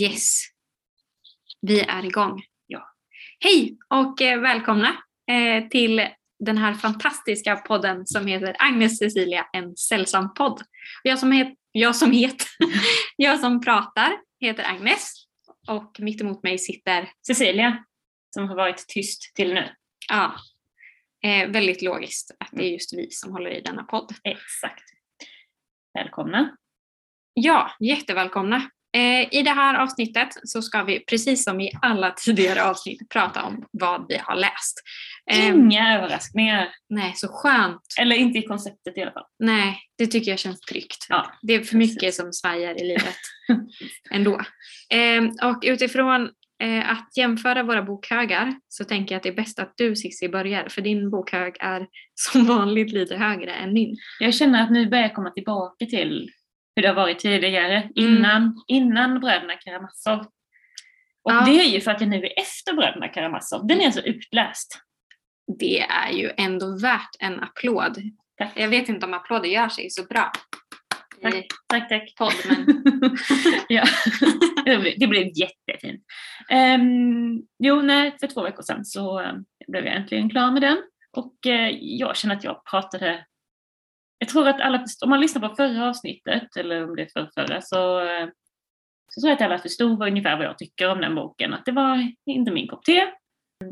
Yes. Vi är igång. Ja. Hej och eh, välkomna eh, till den här fantastiska podden som heter Agnes Cecilia, en sällsam podd. Jag som, het, jag som, het, jag som pratar heter Agnes och mitt emot mig sitter, Cecilia, som har varit tyst till nu. ja, eh, väldigt logiskt att det är just vi som håller i denna podd. Exakt. Välkomna. Ja, jättevälkomna. Eh, I det här avsnittet så ska vi precis som i alla tidigare avsnitt prata om vad vi har läst. Eh, Inga överraskningar. nej, så skönt. Eller inte i konceptet i alla fall. Nej, det tycker jag känns tryggt. Ja, Det är för mycket som svajar i livet ändå. Eh, och utifrån eh, att jämföra våra bokhögar så tänker jag att det är bäst att du Cissi börjar för din bokhög är som vanligt lite högre än min. Jag känner att nu börjar jag komma tillbaka till hur det har varit tidigare, Mm. innan, innan Bröderna Karamazov. Och Ja. det är ju för att jag nu är efter Bröderna Karamazov. Den är alltså utläst. Det är ju ändå värt en applåd. Tack. Jag vet inte om applåder gör sig så bra i Tack. Tack, tack. podd men ja, det blev, det blev jättefint. Um, jo, nej, för två veckor sedan så eh, blev jag äntligen klar med den. Och eh, jag känner att jag pratade, jag tror att alla, om man lyssnar på förra avsnittet, eller om det är för förra, så, eh, så tror jag att alla förstod vad- ungefär vad jag tycker om den boken. Att det var inte min kopp te.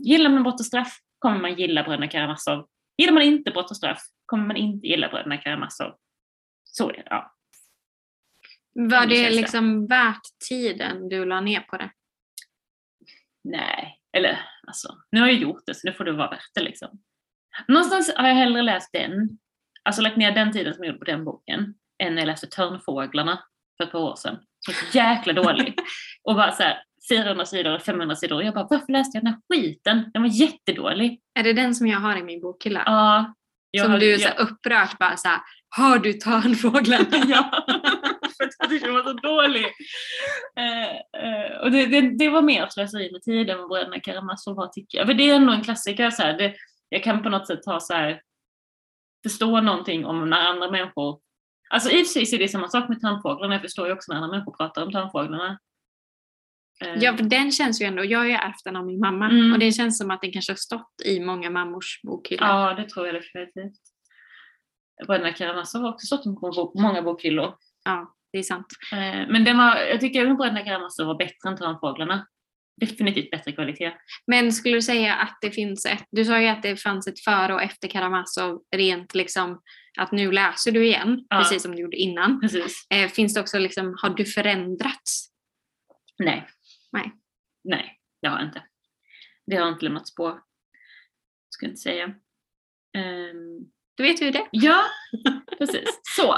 Gillar man brott och straff kommer man gilla Bröderna Karamazov. Gillar man inte brott och straff kommer man inte gilla Bröderna Karamazov. Så är det, ja. var det. liksom värt tiden du la ner på det? Nej, eller alltså, nu har jag gjort det så nu får det vara värt det liksom. Någonstans har jag hellre läst den, alltså lagt ner den tiden som jag gjorde på den boken, än när jag läste Törnfåglarna för ett par år sedan. Så jäkla dålig. och bara så här 400 sidor, 500 sidor. Och jag bara, varför läste jag den här skiten? Den var jättedålig. Är det den som jag har i min bokhylla? Ja. jag som har- du jag- så här upprört bara såhär, har du törnfåglarna? ja, för att jag tyckte den var så dålig. Eh, eh, och det, det, det var mer slöseri med tid än vad Bröderna Karamazov var tycker jag. För det är ändå en klassiker. Så här, det, jag kan på något sätt ha så här, förstå någonting om när andra människor Alltså i och för sig är det samma sak med tandfåglarna. Jag förstår ju också när andra människor pratar om tandfåglarna. Eh, Ja, för den känns ju ändå, jag har ju ärvt den av min mamma Mm. och det känns som att den kanske har stått i många mammors bokhyllor. ja, det tror jag definitivt. Bröderna Karamazov har också stått bok- många bokhyllor. Ja, det är sant. Eh, Men den var, jag tycker att Bröderna Karamazov var bättre än Tandfåglarna. Definitivt bättre kvalitet. Men skulle du säga att det finns ett, du sa ju att det fanns ett före och efter Karamazov rent liksom att nu läser du igen, Ja. precis som du gjorde innan. Precis. Eh, finns det också liksom, har du förändrats? Nej. Nej. Nej, det har jag inte. Det har inte lämnats på. Jag inte säga. Ehm, Du vet hur det är? ja, precis. Så.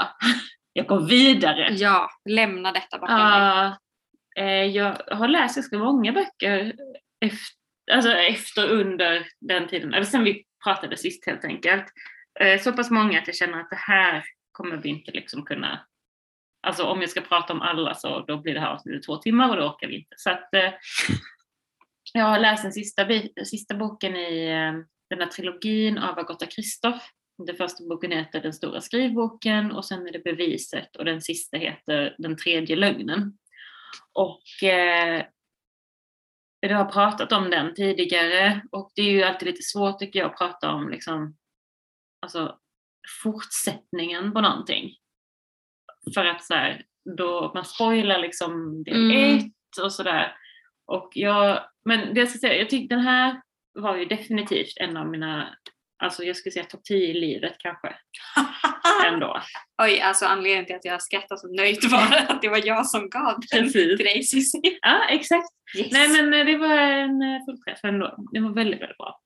Jag går vidare. Ja, lämna detta bakom dig. Eh, jag har läst ganska många böcker efter, alltså efter under den tiden, eller sen vi pratade sist helt enkelt. Eh, så pass många att jag känner att det här kommer vi inte liksom kunna, alltså om jag ska prata om alla så då blir det här avsnittet två timmar och då orkar vi inte. Så att eh, jag har läst den sista, sista boken i eh, den här trilogin av Agatha Christoph. Den första boken heter Den stora skrivboken och sen är det Beviset och den sista heter Den tredje lögnen. Och eh, jag har pratat om den tidigare och det är ju alltid lite svårt tycker jag att prata om liksom, alltså, fortsättningen på någonting. För att så här, då man spoilar liksom del Mm. ett och sådär. Och jag, men det jag ska säga, jag tycker den här var ju definitivt en av mina, alltså jag skulle säga topp 10 i livet kanske ändå. Oj, alltså anledningen till att jag skrattar så nöjt var att det var jag som gav den till dig Cissi. Ja, exakt. Yes. Nej men eh, det var en eh, fullträff ändå. Det var väldigt, väldigt bra.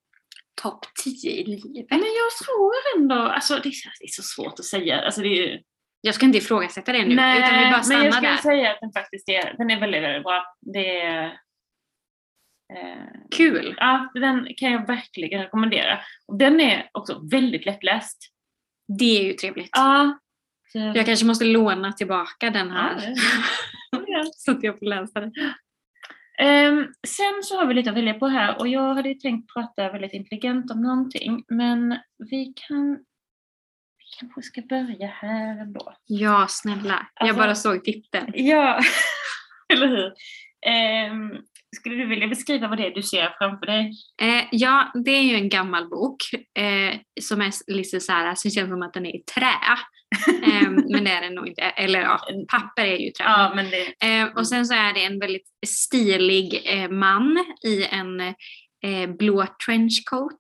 Topp 10 i livet. Men jag tror ändå, alltså det är, så- det är så svårt att säga. Alltså, det är, Jag ska inte ifrågasätta det nu, utan vi bara men jag stannar skulle där. säga att den faktiskt är, den är väldigt, väldigt bra. Det är, eh, Kul! ja, den kan jag verkligen rekommendera. Den är också väldigt lättläst. Det är ju trevligt. Ja. Jag kanske måste låna tillbaka den ja, här. det- så att jag får läsa den. Ehm, sen så har vi lite att välja på här och jag hade tänkt prata väldigt intelligent om någonting men vi kan vi kanske ska börja här ändå. Ja, snälla. Jag Alltså- bara såg titeln. Ja, eller hur? Ehm, skulle du vilja beskriva vad det är du ser framför dig? Eh, ja, det är ju en gammal bok eh, som är lite så här, så känns som att den är i trä. Eh, men det är den nog inte. Eller ja, papper är ju trä. Ja, men det... Eh, och sen så är det en väldigt stilig eh, man i en eh, blå trenchcoat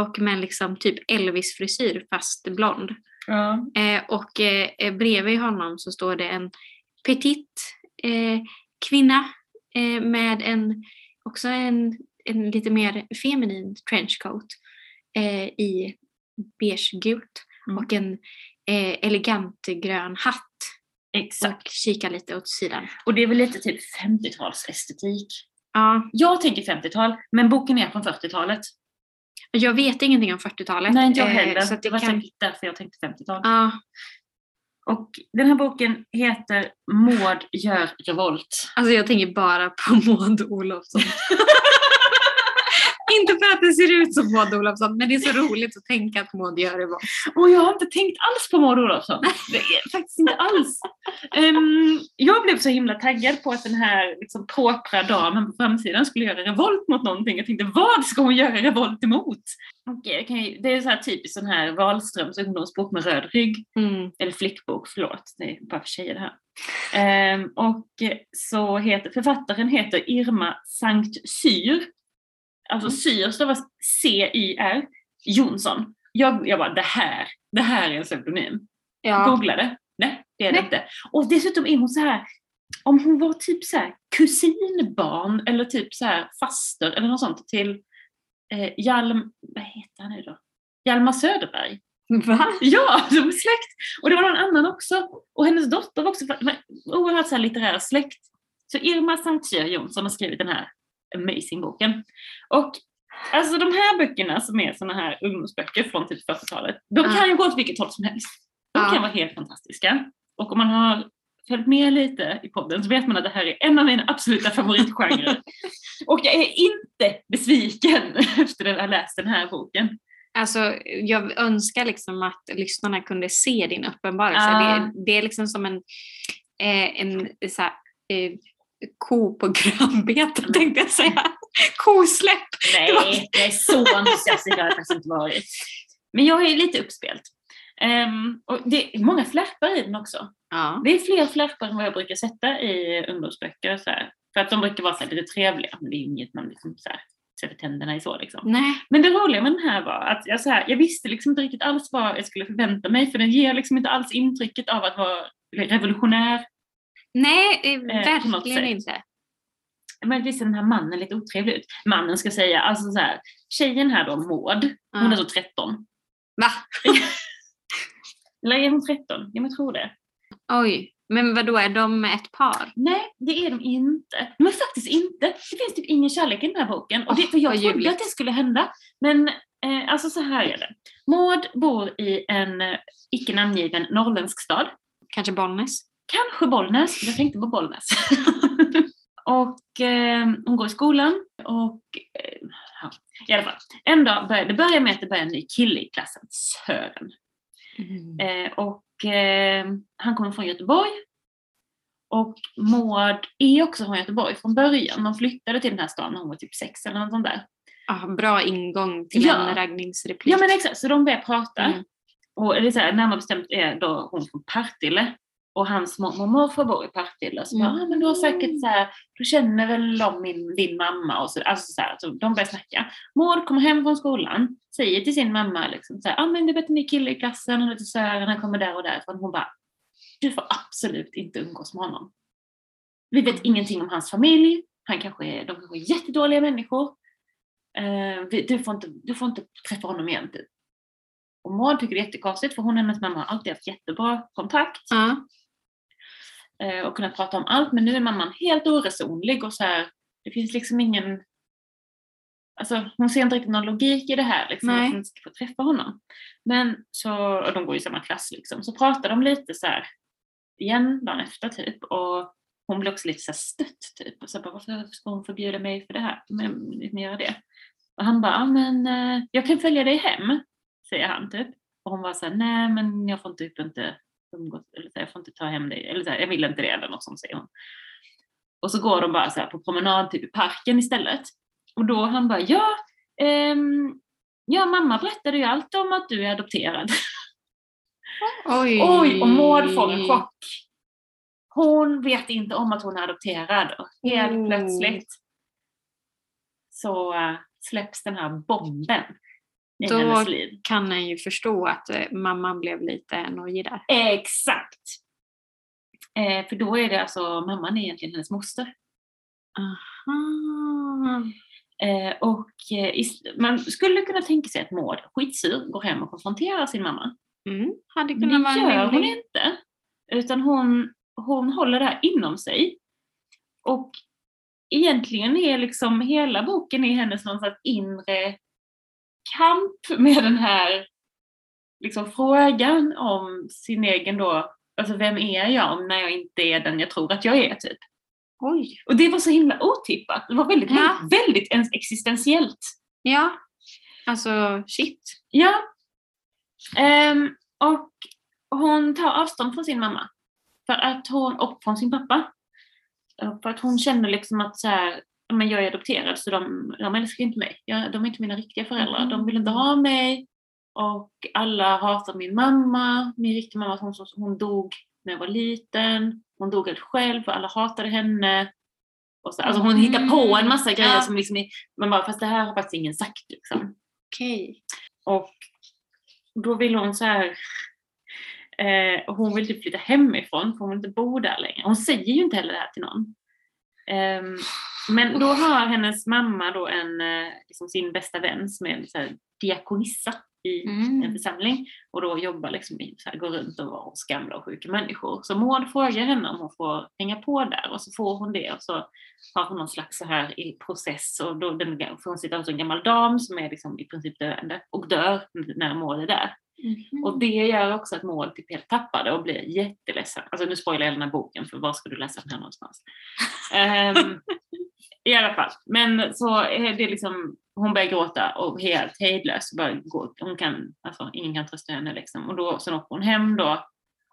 och med liksom typ Elvis-frisyr fast blond. Ja. Eh, och eh, bredvid honom så står det en petit kvinna med en, också en, en lite mer feminin trenchcoat eh, i beigegult Mm. och en eh, elegant grön hatt Exakt. och kikar lite åt sidan. Och det är väl lite typ 50-talsestetik. Ja, Jag tänker 50-tal, men boken är från 40-talet. jag vet ingenting om 40-talet. Nej, inte jag eh, heller. Så det det var kan, säkert därför jag tänkte 50-tal. ja, Och den här boken heter Maud gör revolt. alltså jag tänker bara på Maud Olofsson. Inte för att det ser ut som Maud Olofsson, men det är så roligt att tänka att Maud gör det. Och jag har inte tänkt alls på Maud Olofsson. Det är faktiskt inte alls. Ehm, jag blev så himla taggad på att den här liksom, propra damen på framsidan skulle göra revolt mot någonting. Jag tänkte, vad ska hon göra revolt emot? Jag kan ju- det är så här typiskt sån här Wahlströms ungdomsbok med röd rygg. Mm. Eller flickbok, förlåt. Det är bara för tjejer det här. Ehm, och så heter författaren heter Irma Sankt Syr. Alltså Syr stavas C-Y-R Jonsson. Jag, jag bara, det här, det här är en pseudonym. Ja. Googlade. Nej, det är det Nej. inte. Och dessutom är hon så här, om hon var typ så här kusinbarn eller typ så här faster eller något sånt till eh, Hjalm, vad heter han nu då? Hjalmar Söderberg. Va? Ja, de är släkt! Och det var någon annan också. Och hennes dotter var också oerhört så här litterär släkt. Så Irma Sanktjör Jonsson har skrivit den här amazing-boken. Och alltså de här böckerna som är såna här ungdomsböcker från typ 40-talet, de kan ju gå åt vilket håll som helst. De kan vara helt fantastiska. Och om man har följt med lite i podden så vet man att det här är en av mina absoluta favoritgenrer. och jag är inte besviken efter att ha läst den här boken. Alltså, jag önskar liksom att lyssnarna kunde se din uppenbarelse. Ah. Det, är, det är liksom som en, eh, en så här, eh, ko på grönbete tänkte jag säga. Kosläpp! Nej, jag är så entusiastisk har jag faktiskt inte varit. Men jag är lite uppspelt. Ehm, och det är många flärpar i den också. Ja. Det är fler flärpar än vad jag brukar sätta i ungdomsböcker. Så här. För att de brukar vara så här lite trevliga, men det är inget man liksom så här, sätter tänderna i så. Liksom. Nej. Men det roliga med den här var att jag, så här, jag visste liksom inte riktigt alls vad jag skulle förvänta mig, för den ger liksom inte alls intrycket av att vara revolutionär. Nej, eh, något verkligen inte. Möjligtvis är den här mannen lite otrevlig ut. Mannen ska säga, alltså så här, tjejen här då, Maud, hon är så 13. Va? Eller är hon 13? Ja, men jag tror det. Oj. Men vad då är de ett par? Nej, det är de inte. De är faktiskt inte. Det finns typ ingen kärlek i den här boken. Och det, för jag trodde ljuvligt. att det skulle hända. Men eh, alltså så här är det. Maud bor i en eh, icke namngiven norrländsk stad. Kanske Bollnäs? Kanske Bollnäs. Jag tänkte på Bollnäs. och eh, hon går i skolan och eh, ja, i alla fall. En dag börjar det börjar med att det börjar en ny kille i klassen, Sören. Eh, och eh, han kommer från Göteborg. Och Maud är också från Göteborg från början. De flyttade till den här stan när hon var typ sex eller något sånt där. Ah, bra ingång till Ja. en raggningsreplik. Ja men exakt, så de börjar prata. Mm. Och det är så här, närmare bestämt är då hon från Partille. Och hans mormor och morfar bor i Partille. Så bara, Mm. ah, men du har säkert så här, du känner väl om min, din mamma och så, alltså så, här, så de börjar snacka. Maud kommer hem från skolan, säger till sin mamma liksom så här, ah, men du vet en ny kille i klassen, han heter Sören, han kommer där och därifrån. Hon bara, du får absolut inte umgås med honom. Vi vet ingenting om hans familj, han kanske är, de kanske är jättedåliga människor. Vi- du, får inte, du får inte träffa honom igen typ. Och Maud tycker det är jättekonstigt för hon och hennes mamma har alltid haft jättebra kontakt eh, och kunnat prata om allt men nu är mamman helt oresonlig och så här, det finns liksom ingen Alltså hon ser inte riktigt någon logik i det här liksom, Nej. att hon ska få träffa honom. Men så, och de går i samma klass liksom, så pratar de lite så här igen dagen efter typ och hon blir också lite så stött typ. Och så bara, varför ska hon förbjuda mig för det här? Men ni göra det. Och han bara, "Ja, men eh, jag kan följa dig hem, säger han typ. Och hon var så här, nej men jag får typ inte umgås, eller så här, jag får inte ta hem dig, eller så här, jag vill inte det eller något sånt säger hon. Och så går de bara så på promenad typ i parken istället. Och då han bara, ja, ehm, ja mamma berättade ju allt om att du är adopterad. Oj. Oj, och Maud får en chock. Hon vet inte om att hon är adopterad och helt Oh. plötsligt så äh, släpps den här bomben i Då- hennes liv. Kan en ju förstå att eh, mamman blev lite nojig där. Exakt! Eh, för då är det alltså, mamman är egentligen hennes moster. Ah. Eh, och eh, man skulle kunna tänka sig att Maud, skitsur, går hem och konfronterar sin mamma. Mm. Hade Men kunnat det vara gör hon inte. Utan hon, hon håller det här inom sig. Och egentligen är liksom hela boken i hennes någon inre kamp med den här liksom frågan om sin egen då, alltså vem är jag när jag inte är den jag tror att jag är typ. Oj. Och det var så himla otippat. Det var väldigt, Ja. väldigt, väldigt ens existentiellt. Ja. Alltså shit. Ja. Ehm, och hon tar avstånd från sin mamma. För att hon, och från sin pappa. För att hon känner liksom att så här, "Ja, men jag är adopterad så de, de älskar inte mig. Jag, de är inte mina riktiga föräldrar. De vill inte ha mig. Och alla hatar min mamma. Min riktiga mamma, hon, hon dog när jag var liten. Hon dog helt själv för alla hatade henne. Och så, alltså hon hittar på en massa grejer Ja. som liksom är, man bara, fast det här har faktiskt ingen sagt liksom. Okej. Och då vill hon så här, eh, hon vill typ flytta hemifrån för hon vill inte bo där längre. Hon säger ju inte heller det här till någon. Ehm, men då har hennes mamma då en, eh, liksom sin bästa vän som är så här diakonissa i Mm. en församling och då jobbar liksom i, så här, går runt och var hos gamla och sjuka människor. Så Maud frågar henne om hon får hänga på där och så får hon det och så har hon någon slags så här i process och då den, för hon sitter hos en gammal dam som är liksom i princip döende och dör när Maud är där. Mhm. Och det gör också att Maud typ helt tappar det och blir jätteledsen. Alltså nu spoilar jag den här boken för var ska du läsa den här någonstans? Ehm, I alla fall. Men så är det liksom, hon börjar gråta och helt hejdlös. Bara hon kan, alltså, ingen kan trösta henne liksom. Och då, sen åker hon hem då.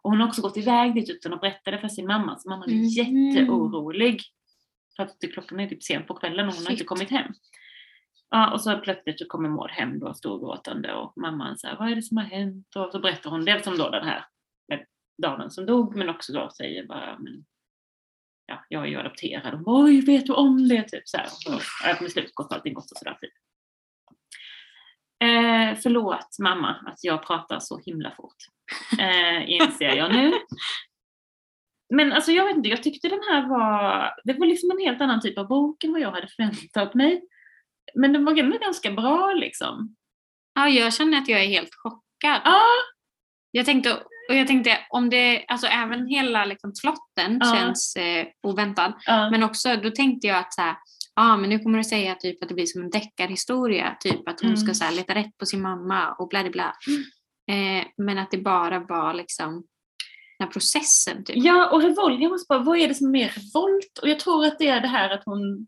Och hon har också gått iväg dit utan att berätta det för sin mamma. Så mamman är Mhm. jätteorolig. För att klockan är typ sent på kvällen och hon har inte Shit. kommit hem. Ja, och så plötsligt så kommer Maud hem då storgråtande och mamman säger vad är det som har hänt? Och så berättar hon dels om då den här damen som dog men också då säger bara men, ja, jag är ju adopterad och oj vet du om det? Typ så här. Och så, med slut gott allting gott och sådär. Typ. Eh, förlåt mamma att jag pratar så himla fort. Eh, inser jag nu. Men alltså jag vet inte, jag tyckte den här var, det var liksom en helt annan typ av bok än vad jag hade förväntat mig. Men den var ändå ganska bra liksom. Ja, jag känner att jag är helt chockad. Ja, Jag tänkte, och jag tänkte om det, alltså även hela liksom plotten Ja. känns eh, oväntad. ja, Men också, då tänkte jag att så här, ah, men nu kommer du säga typ att det blir som en deckarhistoria. Typ att hon Mm. ska så här, leta rätt på sin mamma och bla bla bla. Eh, men att det bara var liksom den här processen. Typ. ja och revolt, jag måste bara, vad är det som är mer revolt? Och jag tror att det är det här att hon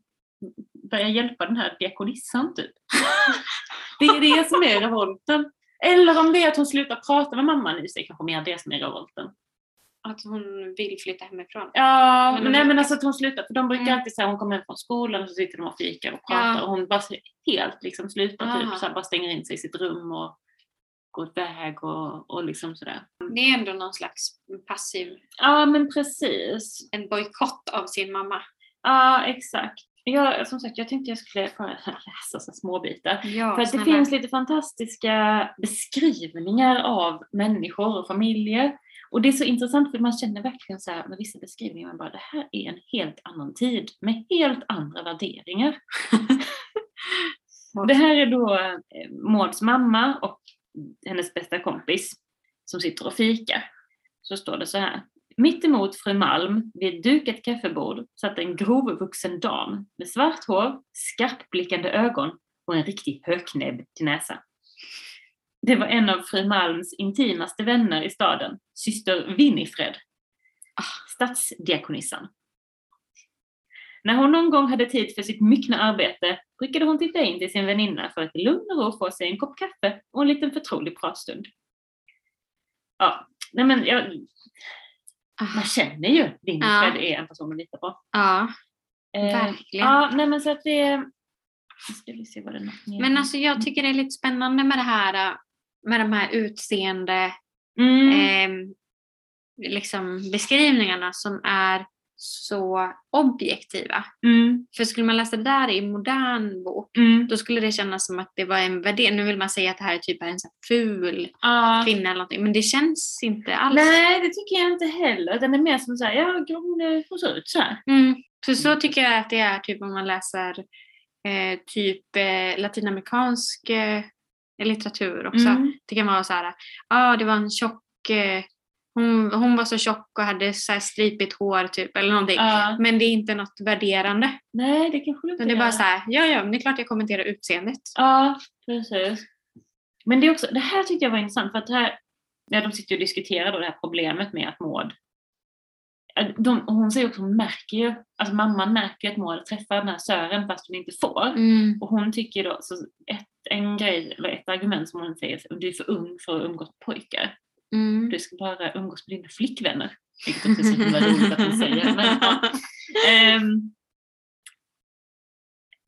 börjar hjälpa den här diakonissan typ. det är det som är revolten. Eller om det är att hon slutar prata med mamman i sig, kanske mer det som är revolten. Att hon vill flytta hemifrån. Ja, Men nej, men alltså att hon slutar, för de brukar Mm. alltid säga hon kommer hem från skolan och så sitter de och fikar och pratar Ja. och hon bara helt liksom slutar Ah. typ, så här, bara stänger in sig i sitt rum och går iväg och, och liksom sådär. Det är ändå någon slags passiv, Ja men precis. en bojkott av sin mamma. Ja exakt. Jag, som sagt, jag tänkte jag skulle bara läsa så små bitar. Ja, För att det finns lite fantastiska beskrivningar av människor och familjer. Och det är så intressant för man känner verkligen så här med vissa beskrivningar, man bara det här är en helt annan tid med helt andra värderingar. det här är då eh, Mauds mamma och hennes bästa kompis som sitter och fikar. Så står det så här. Mitt emot fru Malm vid ett dukat kaffebord satt en grovvuxen dam med svart hår, skarpblickande ögon och en riktig höknäbb till näsa. Det var en av fru Malms intimaste vänner i staden, syster Winifred, ah, stadsdiakonissan. När hon någon gång hade tid för sitt myckna arbete brukade hon titta in till sin väninna för att i lugn och ro få sig en kopp kaffe och en liten förtrolig pratstund. Ja, nej men jag, man känner ju Winifred är en person att lita på. Ja, Eh, Verkligen. Ja, nej men så att det... Ska vi se vad det är. Men alltså jag tycker det är lite spännande med det här äh, med de här utseende Mm. eh, liksom beskrivningarna som är så objektiva. Mm. För skulle man läsa det där i en modern bok Mm. då skulle det kännas som att det var en värdering. Nu vill man säga att det här är typ en så här ful Ja. kvinna eller någonting men det känns inte alls. Nej, det tycker jag inte heller. Utan det är mer som såhär, ja hon, hon ser ut så här. Mm. För så tycker jag att det är typ om man läser eh, typ eh, latinamerikansk eh, litteratur också. Mm. Det kan vara så här, ja ah, det var en tjock, eh, hon, hon var så tjock och hade så här stripigt hår typ eller någonting. Ja. Men det är inte något värderande. Nej, det kanske du inte Utan det är bara så här, ja ja, men det är klart jag kommenterar utseendet. Ja, precis. Men det, är också, det här tyckte jag var intressant för att det här, ja, de sitter och diskuterar då det här problemet med att Maud de, hon säger också, hon märker ju, alltså mamman märker att Maud träffar den här Sören fast hon inte får. Mm. Och hon tycker då, så ett, en grej, eller ett argument som hon säger, du är för ung för att umgås med pojkar. Mm. Du ska bara umgås med dina flickvänner. Vilket inte är så himla roligt att hon säger. Men. Ehm,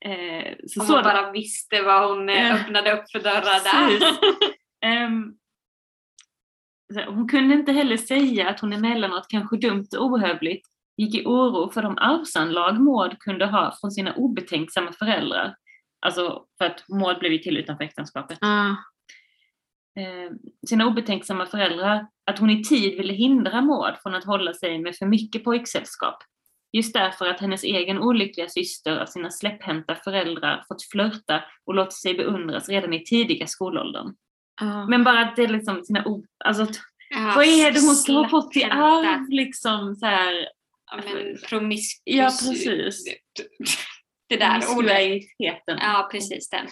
eh, så så man bara visste vad hon Ja. öppnade upp för dörrar där. Så hon kunde inte heller säga att hon emellanåt kanske dumt och ohövligt gick i oro för de arvsanlag Maud kunde ha från sina obetänksamma föräldrar. Alltså för att Maud blev ju till utanför äktenskapet. Ja. Eh, sina obetänksamma föräldrar att hon i tid ville hindra Maud från att hålla sig med för mycket pojksällskap. Just därför att hennes egen olyckliga syster av sina släpphänta föräldrar fått flörta och låtit sig beundras redan i tidiga skolåldern. Ja. Men bara att det är liksom sina o... Alltså, Ja, vad är det hon ska ha fått i arv liksom så här. Ja, men promiskus. Ja, precis. Det där ordet. Ja, precis den.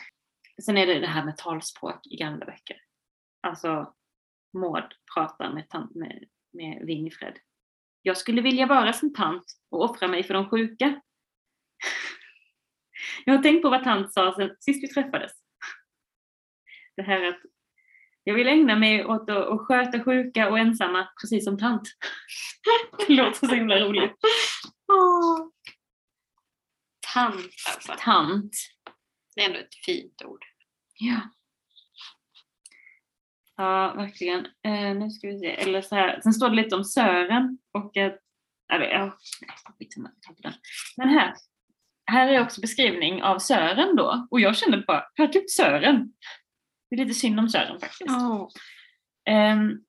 Sen är det det här med talspråk i gamla böcker. Alltså, Maud pratar med, med, med Winifred. Jag skulle vilja vara som tant och offra mig för de sjuka. Jag har tänkt på vad tant sa sen sist vi träffades. Det här att jag vill ägna mig åt att, att sköta sjuka och ensamma, precis som tant. Det låter så himla roligt. Tant alltså. Tant. Det är ändå ett fint ord. Ja. Ja, verkligen. Eh, nu ska vi se. Eller så här. Sen står det lite om Sören och att... Eller, ja, jag. Men här. Här är också beskrivning av Sören då. Och jag kände bara, här typ Sören. Det är lite synd om Sören faktiskt. Oh. Ehm,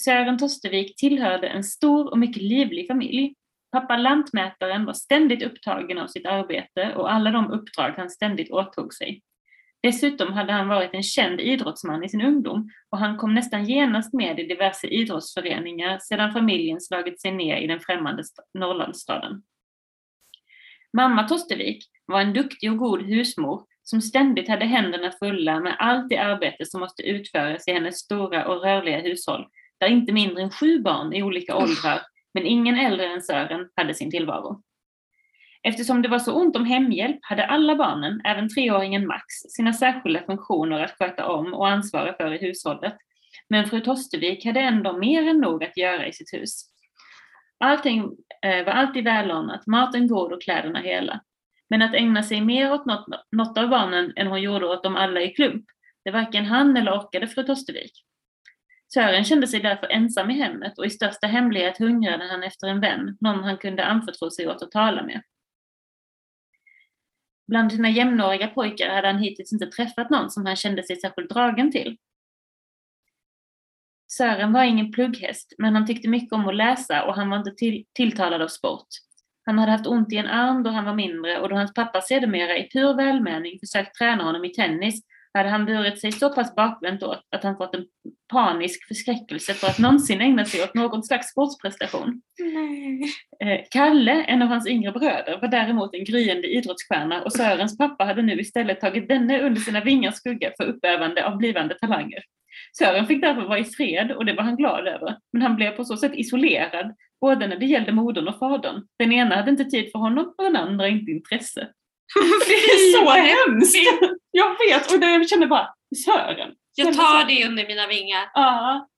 Sören Tostervik tillhörde en stor och mycket livlig familj. Pappa Lantmätaren var ständigt upptagen av sitt arbete och alla de uppdrag han ständigt åtog sig. Dessutom hade han varit en känd idrottsman i sin ungdom och han kom nästan genast med i diverse idrottsföreningar sedan familjen slagit sig ner i den främmande st- Norrlandsstaden. Mamma Tostervik var en duktig och god husmor som ständigt hade händerna fulla med allt det arbete som måste utföras i hennes stora och rörliga hushåll, där inte mindre än sju barn i olika åldrar, men ingen äldre än Sören, hade sin tillvaro. Eftersom det var så ont om hemhjälp hade alla barnen, även treåringen Max, sina särskilda funktioner att sköta om och ansvara för i hushållet. Men fru Tostervik hade ändå mer än nog att göra i sitt hus. Allting eh, var alltid välordnat, maten god och kläderna hela. Men att ägna sig mer åt något, något av barnen än hon gjorde åt dem alla i klump, det varken han eller orkade fru Tostervik. Sören kände sig därför ensam i hemmet och i största hemlighet hungrade han efter en vän, någon han kunde anförtro sig åt att tala med. Bland sina jämnåriga pojkar hade han hittills inte träffat någon som han kände sig särskilt dragen till. Sören var ingen plugghäst, men han tyckte mycket om att läsa och han var inte till, tilltalad av sport. Han hade haft ont i en arm då han var mindre och då hans pappa sedermera i pur välmening försökt träna honom i tennis hade han burit sig så pass bakvänt åt att han fått en panisk förskräckelse för att någonsin ägna sig åt någon slags sportsprestation. Nej. Eh, Kalle, en av hans yngre bröder, var däremot en gryende idrottsstjärna och Sörens pappa hade nu istället tagit denne under sina vingars skugga för uppövande av blivande talanger. Sören fick därför vara i fred och det var han glad över, men han blev på så sätt isolerad, både när det gällde modern och fadern. Den ena hade inte tid för honom och den andra inte intresse. Det är så hemskt! Jag vet, och jag känner bara, Sören. Jag tar det under mina vingar. Ja,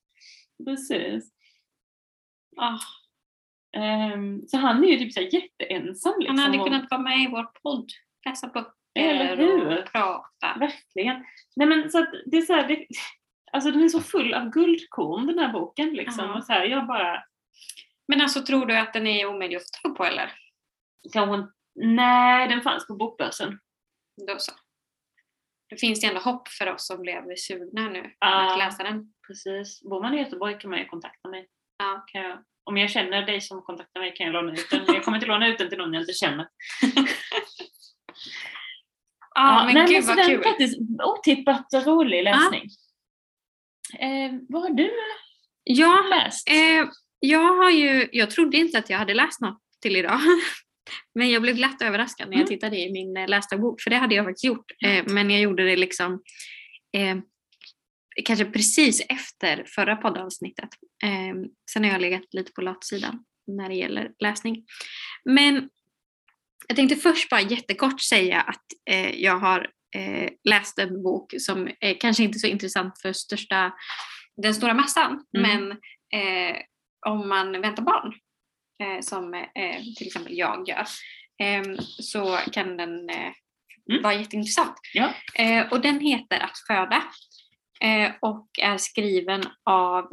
precis. Ah. Ehm, så han är ju typ så jätteensam. Liksom, Han hade och- kunnat vara med i vår podd, läsa böcker Eller hur? och prata. Verkligen. Nej men så det är så här, det, alltså den är så full av guldkorn den här boken liksom. Ja. Och så här, jag bara, Men alltså tror du att den är omöjlig att få tag på eller? kanske, nej den fanns på bokbörsen. Då så. Det finns det ändå hopp för oss som blev sugna nu Ja. att läsa den. Precis. Bor man i Göteborg kan man ju kontakta mig. Ja. Kan jag, om jag känner dig som kontaktar mig kan jag låna ut den. Jag kommer inte låna ut den till någon jag inte känner. Ja, men nej, gud vad den kul. faktiskt otippat rolig läsning. Eh, vad har du Ja, läst? eh, jag har ju, jag trodde inte att jag hade läst något till idag. Men jag blev glatt överraskad när jag Mm. tittade i min eh, lästa bok, för det hade jag faktiskt gjort. Eh, men jag gjorde det liksom eh, kanske precis efter förra poddavsnittet. Eh, sen har jag legat lite på latsidan när det gäller läsning. Men jag tänkte först bara jättekort säga att eh, jag har eh, läst en bok som är kanske inte så intressant för största, den stora massan, Mm. men eh, om man väntar barn, som eh, till exempel jag gör, eh, så kan den eh, Mm. vara jätteintressant. Ja. Eh, och den heter Att föda eh, och är skriven av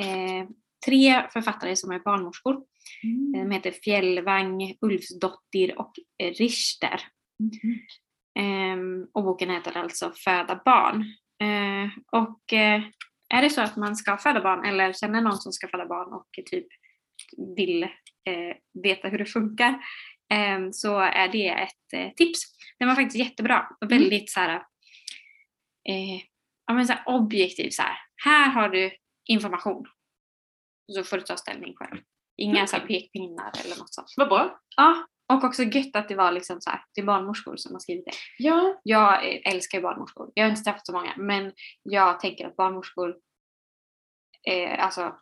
eh, tre författare som är barnmorskor. De heter Fjällvang, Ulfsdottir och eh, Richter. Ehm, och boken heter alltså Föda barn. Eh, och eh, är det så att man ska föda barn eller känner någon som ska föda barn och typ vill eh, veta hur det funkar ehm, så är det ett eh, tips. Den var faktiskt jättebra och Mm. väldigt så här, eh, ja, men så här objektiv. Så här. här har du information. Så får du ta ställning själv. Inga så här pekpinnar eller något sånt. Vad bra. Ja, och också gött att det var liksom så här, det är barnmorskor som har skrivit det. Ja. Jag eh, älskar barnmorskor. Jag har inte träffat så många, men jag tänker att barnmorskor eh, alltså,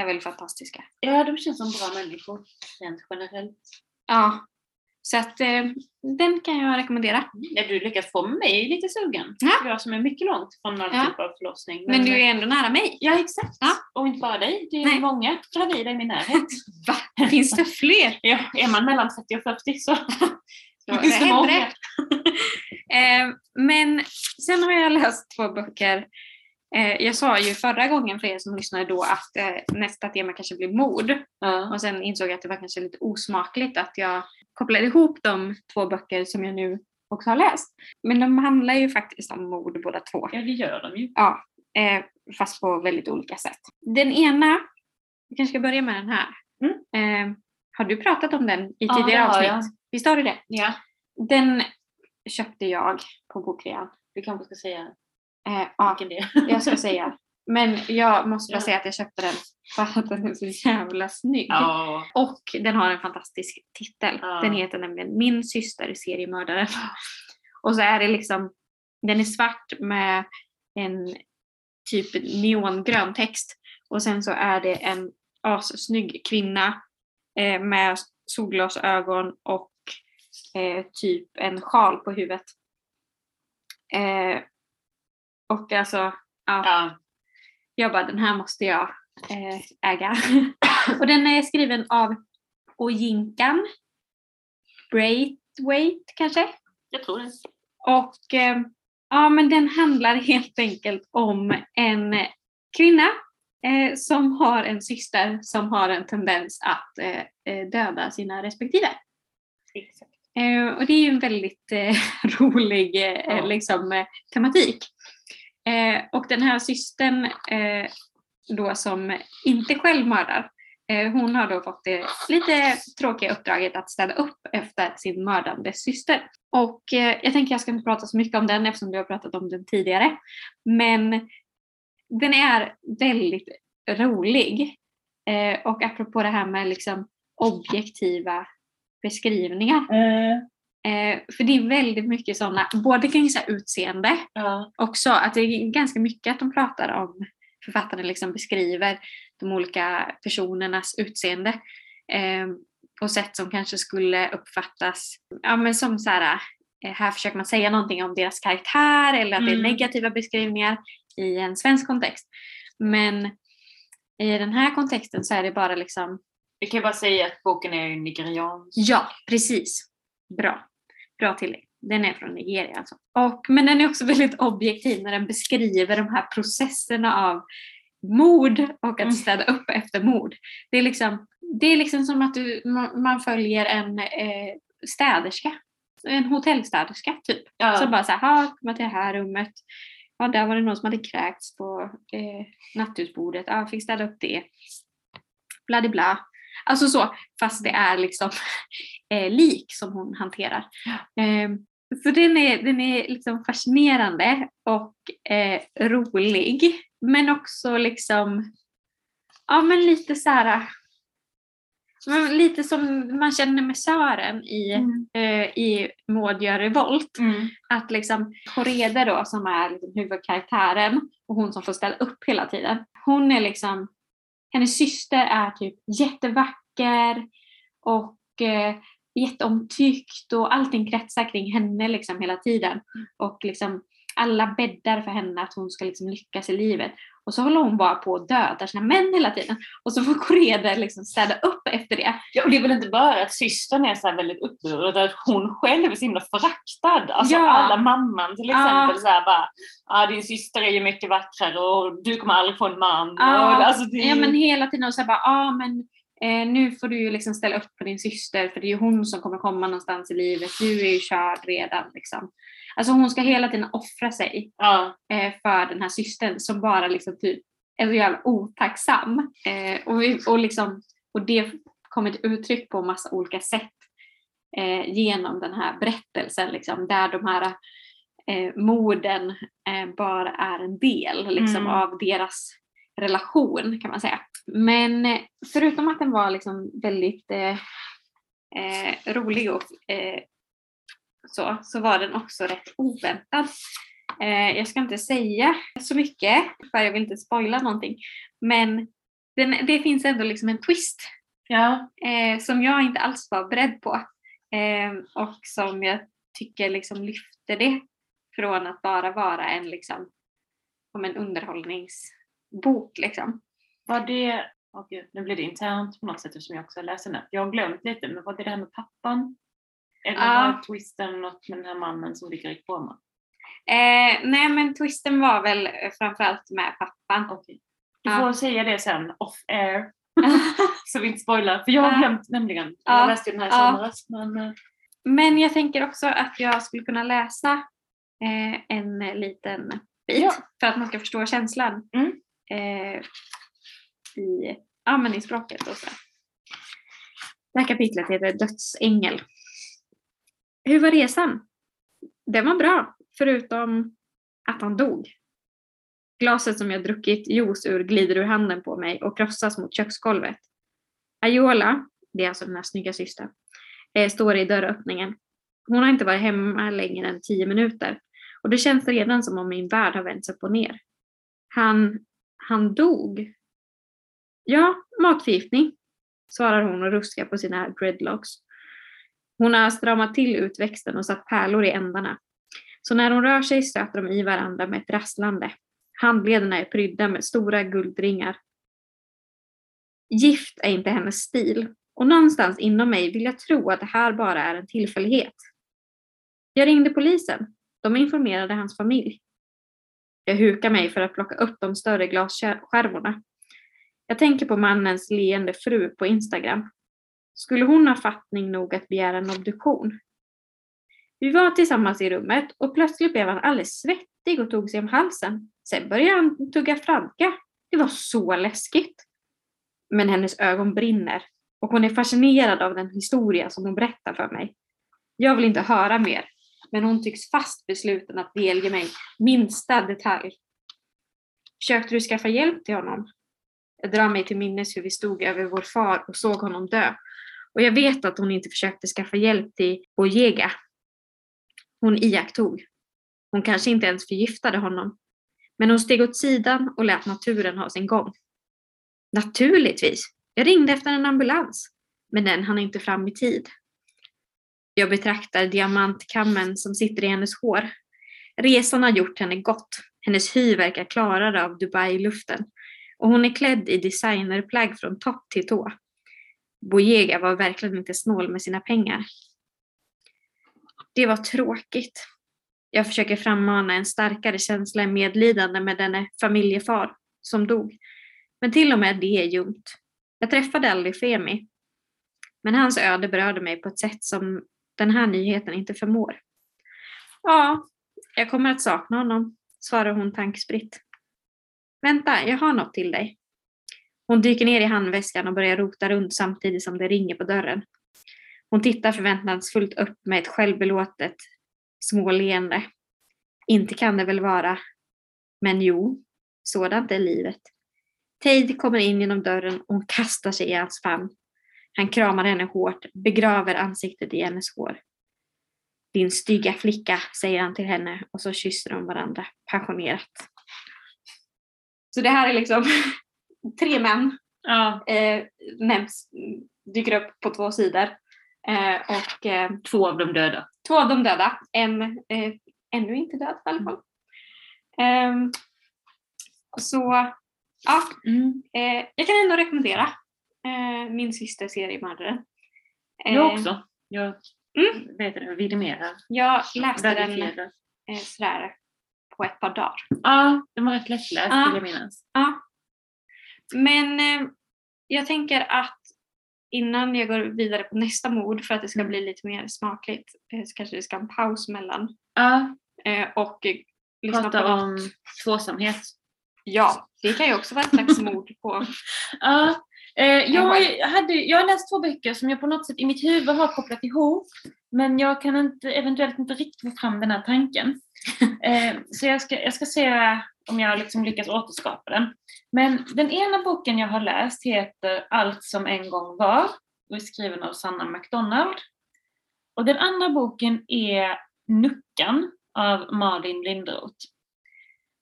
är väldigt fantastiska. ja, de känns som bra människor rent generellt. Ja, så att eh, den kan jag rekommendera. Ja, du lyckas få mig lite sugen. Ja. Jag som är mycket långt från all Ja. typ av förlossning. Men du är ändå nära mig. Ja, exakt. Ja. Och inte bara dig, det är Nej. många gravida i min närhet. Va? Finns det fler? ja, är man mellan 30 och 40 så finns det händer det. eh, men sen har jag läst två böcker. Eh, jag sa ju förra gången för er som lyssnade då att eh, nästa tema kanske blir mord. Ja. Och sen insåg jag att det var kanske lite osmakligt att jag kopplade ihop de två böcker som jag nu också har läst. Men de handlar ju faktiskt om mord båda två. ja, det gör de ju. Ja, eh, fast på väldigt olika sätt. Den ena, vi kanske ska börja med den här. Eh, har du pratat om den i Ja, tidigare har avsnitt? jag. Visst har du det? Ja. Den köpte jag på bokrean. Du kanske ska säga Eh, ja, jag ska säga. Men jag måste bara säga att jag köpte den för att den är så jävla snygg. Ja. Och den har en fantastisk titel. Ja. Den heter nämligen Min syster seriemördare. Och så är det liksom, den är svart med en typ neongrön text. Och sen så är det en assnygg kvinna eh, med solglasögon och eh, typ en sjal på huvudet. Eh, och alltså, ja, Ja. jag bara den här måste jag eh, äga. och den är skriven av Ojinkan Braithwaite kanske? Jag tror det. Och eh, ja, men den handlar helt enkelt om en kvinna eh, som har en syster som har en tendens att eh, eh, döda sina respektive. Exakt. Eh, och det är ju en väldigt rolig Ja. liksom, tematik. Eh, och den här systern eh, då som inte själv mördar, eh, hon har då fått det lite tråkiga uppdraget att städa upp efter sin mördande syster. Och eh, jag tänker jag ska inte prata så mycket om den eftersom vi har pratat om den tidigare. Men den är väldigt rolig. Eh, och apropå det här med liksom objektiva beskrivningar. Eh, Eh, för det är väldigt mycket sådana, både kring så utseende Ja. också, att det är ganska mycket att de pratar om, författarna liksom beskriver de olika personernas utseende eh, på sätt som kanske skulle uppfattas ja, men som så här, eh, här försöker man säga någonting om deras karaktär eller att det är Mm. negativa beskrivningar i en svensk kontext. Men i den här kontexten så är det bara liksom Vi kan bara säga att boken är nigeriansk. Ja, precis. Bra. Bra tillägg. Den är från Nigeria alltså. Och, men den är också väldigt objektiv när den beskriver de här processerna av mord och Mm. att städa upp efter mord. Det är liksom, det är liksom som att du, man följer en eh, städerska, en hotellstäderska typ. Ja. Som bara såhär, ha, komma till det här rummet. Ja, där var det någon som hade kräkts på eh, nattduksbordet. Ja, fick städa upp det. Bla bla. Alltså så, fast det är liksom eh, lik som hon hanterar. Eh, så den är, den är liksom fascinerande och eh, rolig. Men också liksom, ja men lite så här. Lite som man känner med Sören i, Mm. eh, i Maud gör revolt Mm. att liksom Korede då som är liksom huvudkaraktären och hon som får ställa upp hela tiden. Hon är liksom, hennes syster är typ jättevacker och eh, jätteomtyckt och allting kretsar kring henne liksom hela tiden. Och liksom alla bäddar för henne att hon ska liksom lyckas i livet. Och så håller hon bara på att döda sina män hela tiden. Och så får Korede liksom städa upp efter det. Ja, och det är väl inte bara att systern är så här väldigt upprörd, utan att hon själv är så himla föraktad. Alltså Ja. alla mamman till Ja. exempel så här bara, ah, din syster är ju mycket vackrare och du kommer aldrig få en man. Ja, och, alltså, det, Ja men hela tiden och så här bara, ja men eh, nu får du ju liksom ställa upp för din syster för det är ju hon som kommer komma någonstans i livet. Du är ju körd redan liksom. Alltså hon ska hela tiden offra sig ja, eh, för den här systern som bara liksom typ är så jävla otacksam. Eh, och, och, liksom, och det kommer till uttryck på massa olika sätt eh, genom den här berättelsen liksom, där de här eh, morden bara är en del liksom, Mm. av deras relation kan man säga. Men förutom att den var liksom väldigt eh, rolig och eh, så, så var den också rätt oväntad. Eh, jag ska inte säga så mycket för jag vill inte spoila någonting. Men den, det finns ändå liksom en twist ja. eh, som jag inte alls var beredd på. Eh, och som jag tycker liksom lyfter det från att bara vara en, liksom, om en underhållningsbok. Liksom. Var det, åh gud, nu blir det internt på något sätt eftersom jag också läser den. Jag har glömt lite, men var det det här med pappan? Eller Ja. var twisten något med den här mannen som ligger i koma? Eh, nej men twisten var väl framförallt med pappan. Okej. Du får säga det sen, off air. så vi inte spoilar. För jag har glömt nämligen. Ja. Jag läste den här i somras. Men, eh, Men jag tänker också att jag skulle kunna läsa eh, en liten bit Ja. för att man ska förstå känslan Mm. eh, i, ja, men i språket. Och så. Det här kapitlet heter Dödsängel. Hur var resan? Den var bra, förutom att han dog. Glaset som jag druckit juice ur glider ur handen på mig och krossas mot köksgolvet. Ayola, det är alltså den här snygga systern, eh, står i dörröppningen. Hon har inte varit hemma längre än tio minuter och det känns redan som om min värld har vänts upp och ner. Han, han dog. Ja, matförgiftning, svarar hon och ruskar på sina dreadlocks. Hon har stramat till utväxten och satt pärlor i ändarna. Så när hon rör sig stöter de i varandra med ett rasslande. Handlederna är prydda med stora guldringar. Gift är inte hennes stil och någonstans inom mig vill jag tro att det här bara är en tillfällighet. Jag ringde polisen. De informerade hans familj. Jag hukar mig för att plocka upp de större glasskärvorna. Jag tänker på mannens leende fru på Instagram. Skulle hon ha fattning nog att begära en obduktion? Vi var tillsammans i rummet och plötsligt blev han alldeles svettig och tog sig om halsen. Sen började han tugga franka. Det var så läskigt. Men hennes ögon brinner och hon är fascinerad av den historia som hon berättar för mig. Jag vill inte höra mer, men hon tycks fast besluten att delge mig minsta detalj. Försökte du skaffa hjälp till honom? Jag drar mig till minnes hur vi stod över vår far och såg honom dö. Och jag vet att hon inte försökte skaffa hjälp till Bojega. Hon iakttog. Hon kanske inte ens förgiftade honom. Men hon steg åt sidan och lät naturen ha sin gång. Naturligtvis. Jag ringde efter en ambulans. Men den hann inte fram i tid. Jag betraktar diamantkammen som sitter i hennes hår. Resan har gjort henne gott. Hennes hy verkar klarare av Dubai-luften. Och hon är klädd i designerplagg från topp till tå. Bojega var verkligen inte snål med sina pengar. Det var tråkigt. Jag försöker frammana en starkare känsla än medlidande med denne familjefar som dog. Men till och med det är ljumt. Jag träffade aldrig Femi. Men hans öde berörde mig på ett sätt som den här nyheten inte förmår. Ja, jag kommer att sakna honom, svarar hon tankspritt. Vänta, jag har något till dig. Hon dyker ner i handväskan och börjar rota runt samtidigt som det ringer på dörren. Hon tittar förväntansfullt upp med ett självbelåtet småleende. Inte kan det väl vara. Men jo, sådant är livet. Teid kommer in genom dörren och hon kastar sig i hans famn. Han kramar henne hårt, begraver ansiktet i hennes hår. Din stygga flicka, säger han till henne och så kysser de varandra passionerat. Så det här är liksom tre män Ja, eh, nämns, dyker upp på två sidor. Eh, och eh, två av dem döda. två av dem döda. En eh, ännu inte död i alla fall. Ehm, så ja, eh, jag kan ändå rekommendera eh, min syster seriemördaren. Eh, Jag också. Jag Mm. vet det, vidimerar. Jag läste den Verifierar. eh, sådär på ett par dagar. Ja, den var rätt lättläst vill jag minnas. Ja. Men eh, jag tänker att innan jag går vidare på nästa mord för att det ska bli lite mer smakligt eh, så kanske vi ska ha en paus mellan Ja, eh, och eh, lyssna prata på om något. tvåsamhet. Ja, det kan ju också vara ett slags mord på... Ja, jag, hade, jag har läst två böcker som jag på något sätt i mitt huvud har kopplat ihop. Men jag kan inte, eventuellt inte riktigt få fram den här tanken. Så jag ska, jag ska se om jag liksom lyckas återskapa den. Men den ena boken jag har läst heter Allt som en gång var och är skriven av Sanna McDonald. Och den andra boken är Nuckan av Malin Linderoth.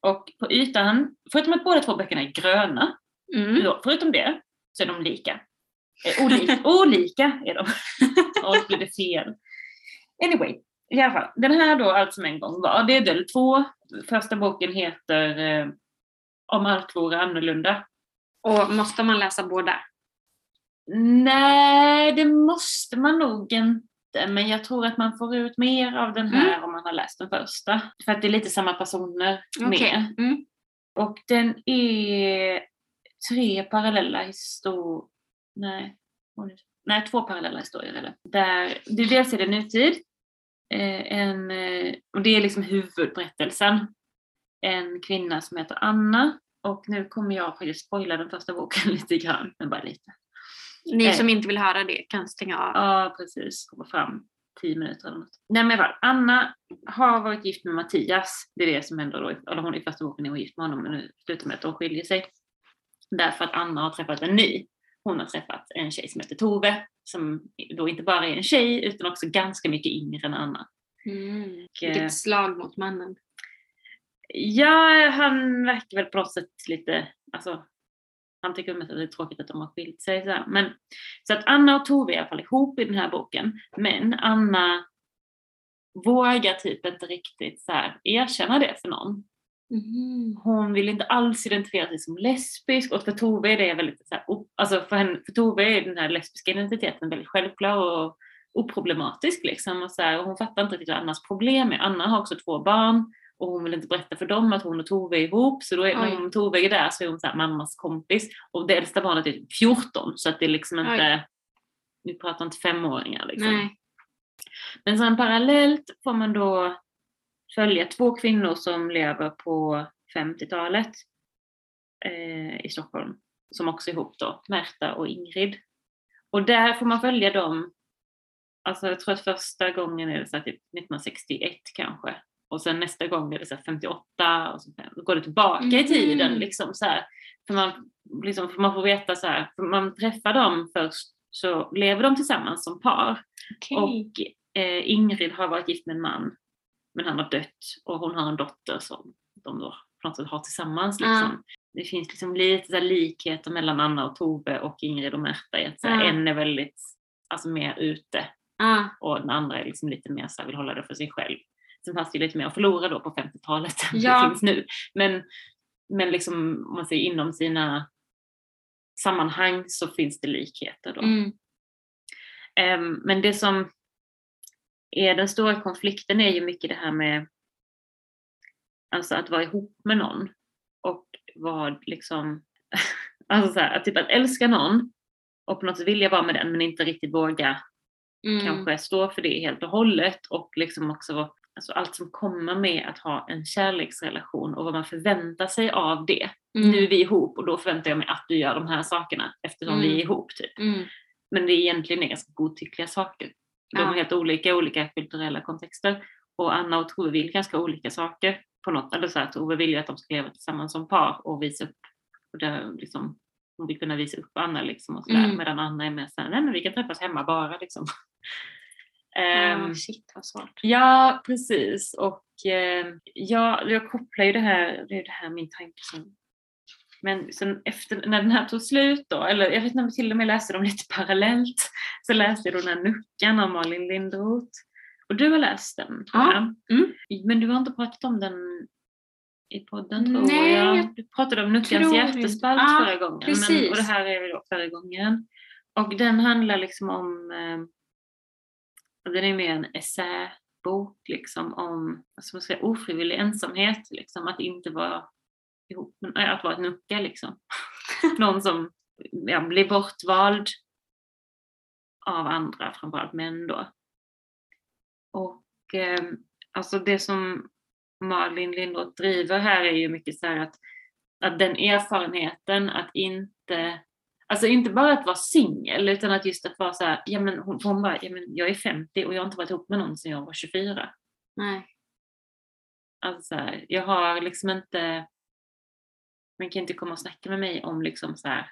Och på ytan, förutom att båda två böckerna är gröna, Mm. Ja, förutom det så är de lika. Eh, olika, olika är de. Och blir det fel. Anyway, i alla fall. Den här då, Allt som en gång var, det är del två. Första boken heter eh, Om allt vore annorlunda. Och måste man läsa båda? Nej, det måste man nog inte. Men jag tror att man får ut mer av den här om man har läst den första. För att det är lite samma personer med. Mm. Och den är tre parallella historier. Nej, nej, två parallella historier det. Där, det dels är det nutid. Eh, en, eh, och det är liksom huvudberättelsen. En kvinna som heter Anna. Och nu kommer jag faktiskt spoila den första boken lite grann, men bara lite. Ni Eh. som inte vill höra det kan stänga av. Ja, precis. Komma fram tio minuter eller något. Nej men fall, Anna har varit gift med Mattias. Det är det som händer då. Eller hon i första boken är hon gift med honom men nu slutar med att de skiljer sig. Därför att Anna har träffat en ny. Hon har träffat en tjej som heter Tove. Som då inte bara är en tjej utan också ganska mycket yngre än Anna. Mm. Och, eh, Vilket slag mot mannen. Ja, han verkar väl på något sätt lite, alltså han tycker mest att det är tråkigt att de har skilt sig. Så, här. Men, så att Anna och Tove är i alla fall ihop i den här boken. Men Anna vågar typ inte riktigt så här, erkänna det för någon. Mm. Hon vill inte alls identifiera sig som lesbisk och för Tove är det väldigt så här, alltså för, henne, för Tove är den här lesbiska identiteten väldigt självklar och oproblematisk liksom. Och så här, och hon fattar inte riktigt vad Annas problem är. Anna har också två barn och hon vill inte berätta för dem att hon och Tove är ihop. Så då är, Oj. när Tove är där så är hon så här, mammas kompis. Och det äldsta barnet är typ 14 så att det är liksom inte, vi pratar inte femåringar liksom. Nej. Men sen parallellt får man då följa två kvinnor som lever på 50-talet eh, i Stockholm. Som också är ihop då, Märta och Ingrid. Och där får man följa dem, alltså jag tror att första gången är det så typ 1961 kanske. Och sen nästa gång är det så här 58 och så då går det tillbaka i tiden liksom så här. För man, liksom, för man får veta så här, för man träffar dem först så lever de tillsammans som par. Okej. Och eh, Ingrid har varit gift med en man, men han har dött och hon har en dotter som de då på något sätt har tillsammans. Liksom. Det finns liksom lite så likheter mellan Anna och Tove och Ingrid och Märta i att Ja. en är väldigt alltså, mer ute Ah, och den andra är liksom lite mer så här, vill hålla det för sig själv. Sen fanns det ju lite mer att förlora då på 50-talet än Ja. det finns nu. Men, men liksom, om man säger inom sina sammanhang så finns det likheter då. mm. Ehm, men det som är den stora konflikten är ju mycket det här med alltså att vara ihop med någon och vad liksom, alltså så här, typ att älska någon och på något sätt vilja vara med den men inte riktigt våga Mm. kanske stå för det helt och hållet och liksom också alltså allt som kommer med att ha en kärleksrelation och vad man förväntar sig av det. Mm. Nu är vi ihop och då förväntar jag mig att du gör de här sakerna eftersom Mm. vi är ihop. Typ. Mm. Men det egentligen är ganska godtyckliga saker. De är helt olika i olika kulturella kontexter. Och Anna och Tove vill ganska olika saker på något. Eller så att Tove vill ju att de ska leva tillsammans som par och visa upp. Och det, liksom, hon vill kunna visa upp Anna liksom och sådär. Mm. Medan Anna är med såhär, nej men vi kan träffas hemma bara liksom. Ehm, Ja, shit vad svårt. Ja, precis. Och eh, ja, jag kopplar ju det här, det är det här min tanke som... Men sen efter, när den här tog slut då, eller jag vet inte om jag till och med läste dem lite parallellt, så läste jag då den här Nuckan av Malin Lindroth. Och du har läst den tror Ja. jag. Mm. Men du har inte pratat om den i podden tror Nej, jag. Du pratade om Nuckans hjärtespalt. Ja, förra gången. Men, precis. och det här är då förra gången. Och den handlar liksom om eh, den är mer en essäbok liksom om vad ska man säga, ofrivillig ensamhet, liksom, att inte vara ihop, men, äh, att vara ett nucka liksom. Någon som ja, blir bortvald av andra, framförallt män då. Och eh, alltså det som Malin Lindroth driver här är ju mycket så här att, att den erfarenheten att inte Alltså inte bara att vara singel utan att just att vara så här, ja men hon, hon bara, ja men jag är 50 och jag har inte varit ihop med någon sedan jag var 24. Nej. Alltså jag har liksom inte, man kan inte komma och snacka med mig om liksom så här,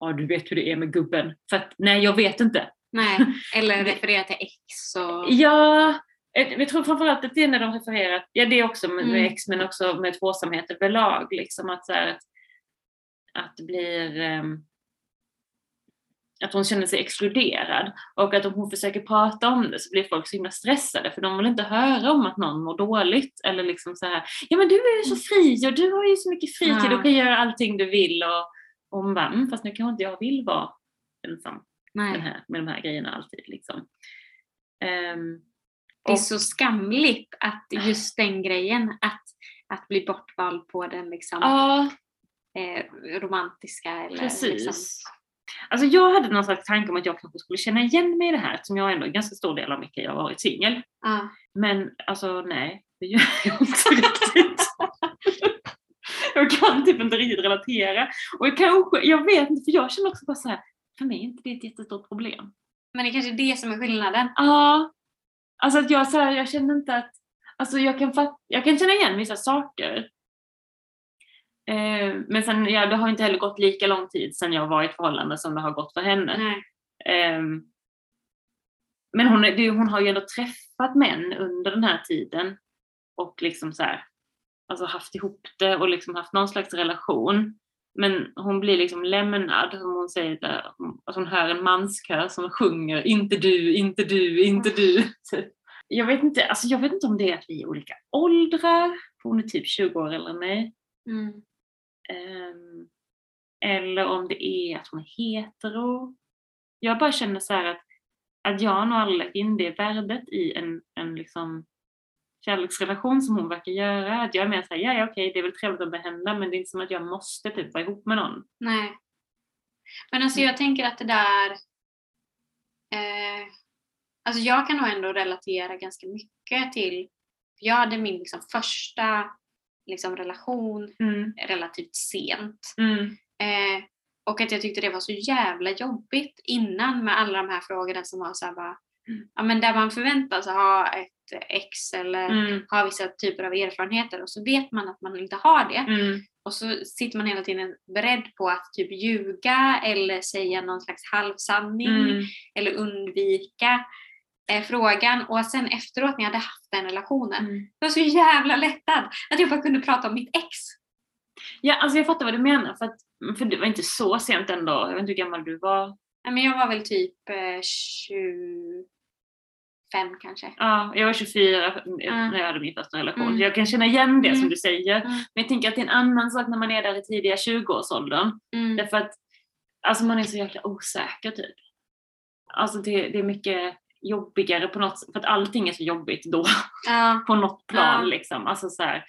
ja du vet hur det är med gubben. För att nej jag vet inte. Nej. Eller referera till ex och... Ja, jag tror framförallt att det är när de refererar, ja det är också med, Mm. ex men också med tvåsamhet överlag liksom att så här, att, att det blir ehm, att hon känner sig exkluderad och att om hon försöker prata om det så blir folk så himla stressade för de vill inte höra om att någon mår dåligt eller liksom så här, ja men du är ju så fri och du har ju så mycket fritid och kan göra allting du vill och, och hon bara, mm, fast nu kanske inte jag vill vara ensam Nej. här, med de här grejerna alltid liksom. Ehm, Det är och- så skamligt att just den grejen, att, att bli bortvald på den liksom, Ja, eh, romantiska eller precis. liksom, Alltså jag hade någon slags tanke om att jag kanske skulle känna igen mig i det här eftersom jag ändå en ganska stor del av mitt liv har varit singel. ja. Men alltså nej, det gör jag inte riktigt. jag kan typ inte riktigt relatera. Och jag kanske, jag vet inte, för jag känner också bara så här, för mig är inte det ett jättestort problem. Men det är kanske är det som är skillnaden. Ja, alltså att jag så här, jag känner inte att, alltså jag kan, fatt, jag kan känna igen vissa saker. Eh, men sen, ja, det har inte heller gått lika lång tid sedan jag var i ett förhållande som det har gått för henne. Ehm, men hon, det, hon har ju ändå träffat män under den här tiden och liksom så här, alltså haft ihop det och liksom haft någon slags relation. Men hon blir liksom lämnad, som hon säger där, alltså hon hör en manskör som sjunger inte du, inte du, inte du. typ. Jag vet inte, alltså jag vet inte om det är att vi är olika åldrar, hon är typ 20 år äldre än mig. Mm. Ehm, eller om det är att hon är hetero. Jag bara känner så här att, att jag har nog aldrig lagt in det värdet i en, en liksom kärleksrelation som hon verkar göra. Att jag är mer såhär, ja, ja okej det är väl trevligt att behända men det är inte som att jag måste typ vara ihop med någon. Nej. Men alltså jag tänker att det där... Eh, alltså jag kan nog ändå relatera ganska mycket till... Jag hade min liksom första liksom, relation Mm, relativt sent. mm, Eh, och att jag tyckte det var så jävla jobbigt innan med alla de här frågorna som var så här bara, Mm. ja men där man förväntar sig ha ett ex eller mm, ha vissa typer av erfarenheter och så vet man att man inte har det. mm, Och så sitter man hela tiden beredd på att typ ljuga eller säga någon slags halvsanning mm. eller undvika eh, frågan. Och sen efteråt när jag hade haft den relationen, Mm. jag var så jävla lättad att jag bara kunde prata om mitt ex. Ja, alltså jag fattar vad du menar för, att, för det var inte så sent ändå. Jag vet inte hur gammal du var. Ja, men jag var väl typ eh, 25 kanske. Ja, jag var 24 Ja. när jag hade min första relation. Mm. Jag kan känna igen det som Mm. du säger. Mm. Men jag tänker att det är en annan sak när man är där i tidiga 20-årsåldern. Mm. Därför att alltså man är så jäkla osäker typ. alltså det, det är mycket jobbigare på något för att allting är så jobbigt då Ja. på något plan Ja. liksom. Alltså så här,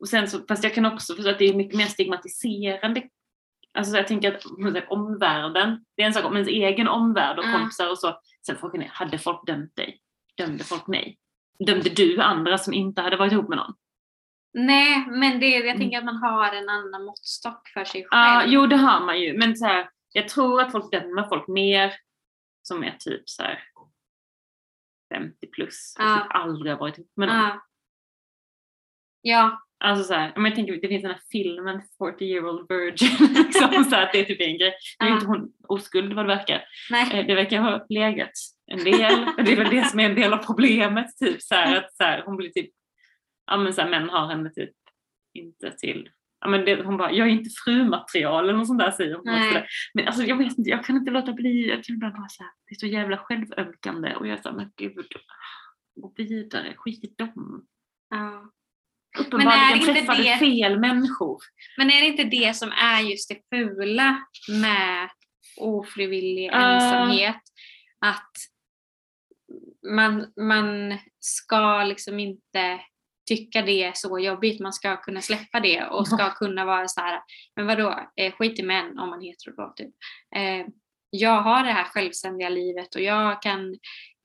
och sen så, fast jag kan också förstå att det är mycket mer stigmatiserande. Alltså så jag tänker att omvärlden, det är en sak om ens egen omvärld och Ja. kompisar och så. Sen frågan är, hade folk dömt dig? Dömde folk mig? Dömde du andra som inte hade varit ihop med någon? Nej, men det, jag Mm. tänker att man har en annan måttstock för sig själv. Ja, jo det har man ju. Men så här, jag tror att folk dömer folk mer som är typ så här 50 plus och Ja. typ aldrig har varit ihop med någon. Ja. Ja, Alltså så här, men jag tänker, det finns den här filmen 40 year old virgin, liksom, så att det är typ en grej. Nu är inte hon oskuld vad det verkar. nej. Eh, Det verkar ha legat en del, det är väl det som är en del av problemet. Typ, så här, att så här, hon blir typ, ja men så här, män har henne typ inte till, ja men det, hon bara, jag är inte frumaterial eller något sånt där säger hon. Men alltså jag vet inte, jag kan inte låta bli, jag kan ibland bara så här, det är så jävla självömkande och jag är så här, men gud, gå vidare, skit i dem. Ja. Uppenbarligen inte träffade det- fel människor. Men är det inte det som är just det fula med ofrivillig Ah. ensamhet? Att man, man ska liksom inte tycka det är så jobbigt, man ska kunna släppa det och ska kunna vara så här, men vadå, eh, skit i män om man är hetero då, typ. Eh, jag har det här självständiga livet och jag kan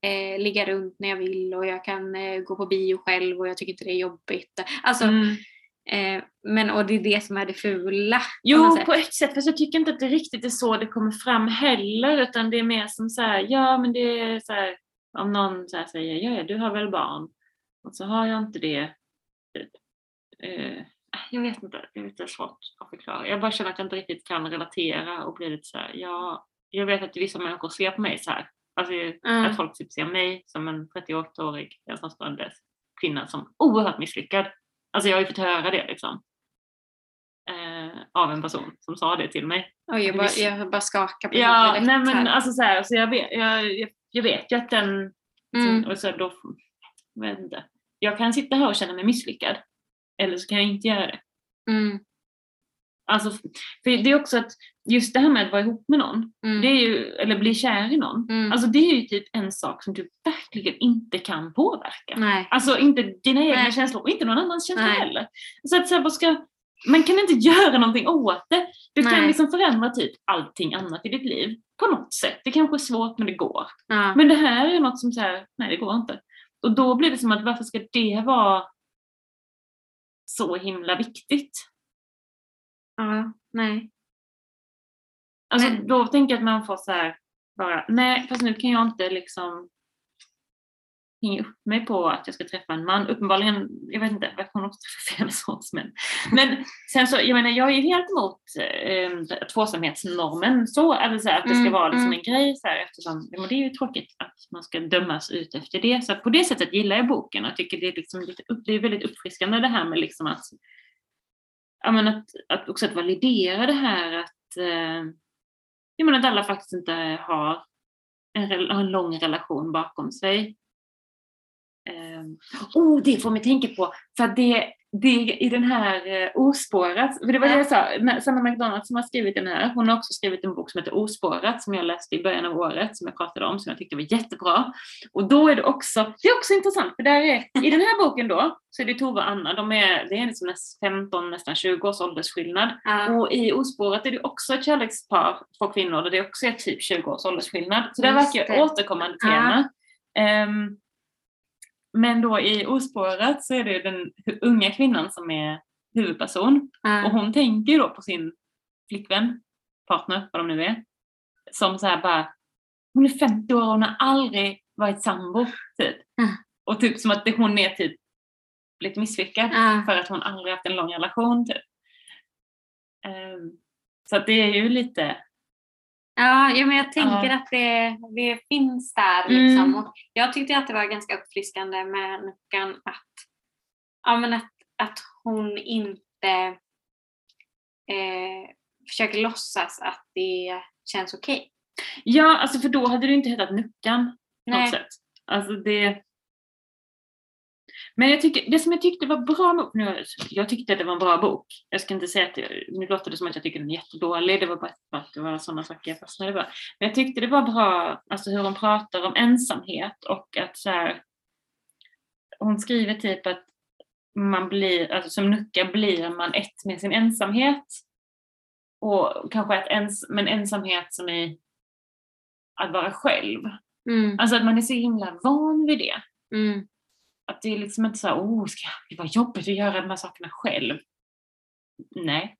eh, ligga runt när jag vill och jag kan eh, gå på bio själv och jag tycker inte det är jobbigt. Alltså, Mm. Eh, men och det är det som är det fula. Jo, på ett sätt, fast jag tycker inte att det riktigt är så det kommer fram heller, utan det är mer som så här, ja men det är så här, om någon så säger, ja, ja du har väl barn, och så har jag inte det. typ. Eh, jag vet inte, det är lite svårt att förklara. Jag bara känner att jag inte riktigt kan relatera och bli lite så här, ja, jag vet att vissa människor ser på mig så här. Alltså Mm. att folk typ ser mig som en 38-årig ensamstående kvinna som oerhört misslyckad. Alltså jag har ju fått höra det liksom. Eh, av en person som sa det till mig. Oj, jag, bara, jag bara skakar på Ja, nej men här. alltså så här, så jag vet, jag, jag, jag vet ju att den, Mm. och så då, jag vet inte. Jag kan sitta här och känna mig misslyckad. Eller så kan jag inte göra det. Mm. Alltså, för det är också att just det här med att vara ihop med någon, Mm. det är ju, eller bli kär i någon, Mm. alltså det är ju typ en sak som du verkligen inte kan påverka. Nej. Alltså inte dina egna Nej. känslor och inte någon annans känslor Nej. heller. Så att så här, vad ska, man kan inte göra någonting åt det. Du kan Nej. liksom förändra typ allting annat i ditt liv på något sätt. Det kanske är svårt men det går. Ja. Men det här är något som så här, nej det går inte. Och då blir det som att varför ska det vara så himla viktigt? ja. Nej. Alltså Men- då tänker jag att man får så här bara, nej fast nu kan jag inte liksom hänga upp mig på att jag ska träffa en man. Uppenbarligen, jag vet inte, jag kommer också träffa fel sorts män. Men sen så, jag menar jag är ju helt emot eh, tvåsamhetsnormen så, alltså så här, att det ska Mm, vara liksom mm. en grej så här, eftersom, det är ju tråkigt att man ska dömas ut efter det. Så på det sättet gillar jag boken och tycker det är, liksom lite upp, det är väldigt uppfriskande det här med liksom att, ja, men att, att också att validera det här att, eh, jag menar att alla faktiskt inte har en, en lång relation bakom sig. Um, oh, det får mig tänka på, för det, det i den här uh, Ospårat, för det var det jag sa, Sanna McDonald som har skrivit den här, hon har också skrivit en bok som heter Ospårat som jag läste i början av året, som jag pratade om, som jag tyckte var jättebra. Och då är det också, det är också intressant, för där är, i den här boken då, så är det Tove och Anna, de är, det är liksom näst 15, nästan 20 års åldersskillnad. Ja. Och i Ospåret är det också ett kärlekspar, två kvinnor, där det också är typ 20 års åldersskillnad. Så det verkar återkommande tema. Ehm, men då i Ospåret så är det ju den unga kvinnan som är huvudperson. Och Ja. hon tänker då på sin flickvän, partner, vad de nu är. Som så här bara, hon är 50 år och hon har aldrig varit sambo. Typ. Mm. Och typ som att det- hon är typ lite misslyckad Ja. för att hon aldrig haft en lång relation. Typ. Ehm, så att det är ju lite, Ja, ja, men jag tänker Ja. att det, det finns där. Mm. Liksom. Och jag tyckte att det var ganska uppfriskande med Nuckan att, ja, men att, att hon inte eh, försöker låtsas att det känns okej. ja alltså för då hade det inte hetat Nuckan på något sätt. Alltså det... Men jag tycker, det som jag tyckte var bra med nu, jag tyckte att det var en bra bok. Jag ska inte säga att, jag, nu låter det som att jag tycker den är jättedålig, det var bara att det var sådana saker jag fastnade för. Men jag tyckte det var bra, alltså hur hon pratar om ensamhet och att så här, hon skriver typ att man blir, alltså som nucka blir man ett med sin ensamhet. Och kanske att ens, men ensamhet som är att vara själv. Mm. Alltså att man är så himla van vid det. Mm. Att det är liksom inte så här, oh, ska det vara jobbigt att göra de här sakerna själv? Nej.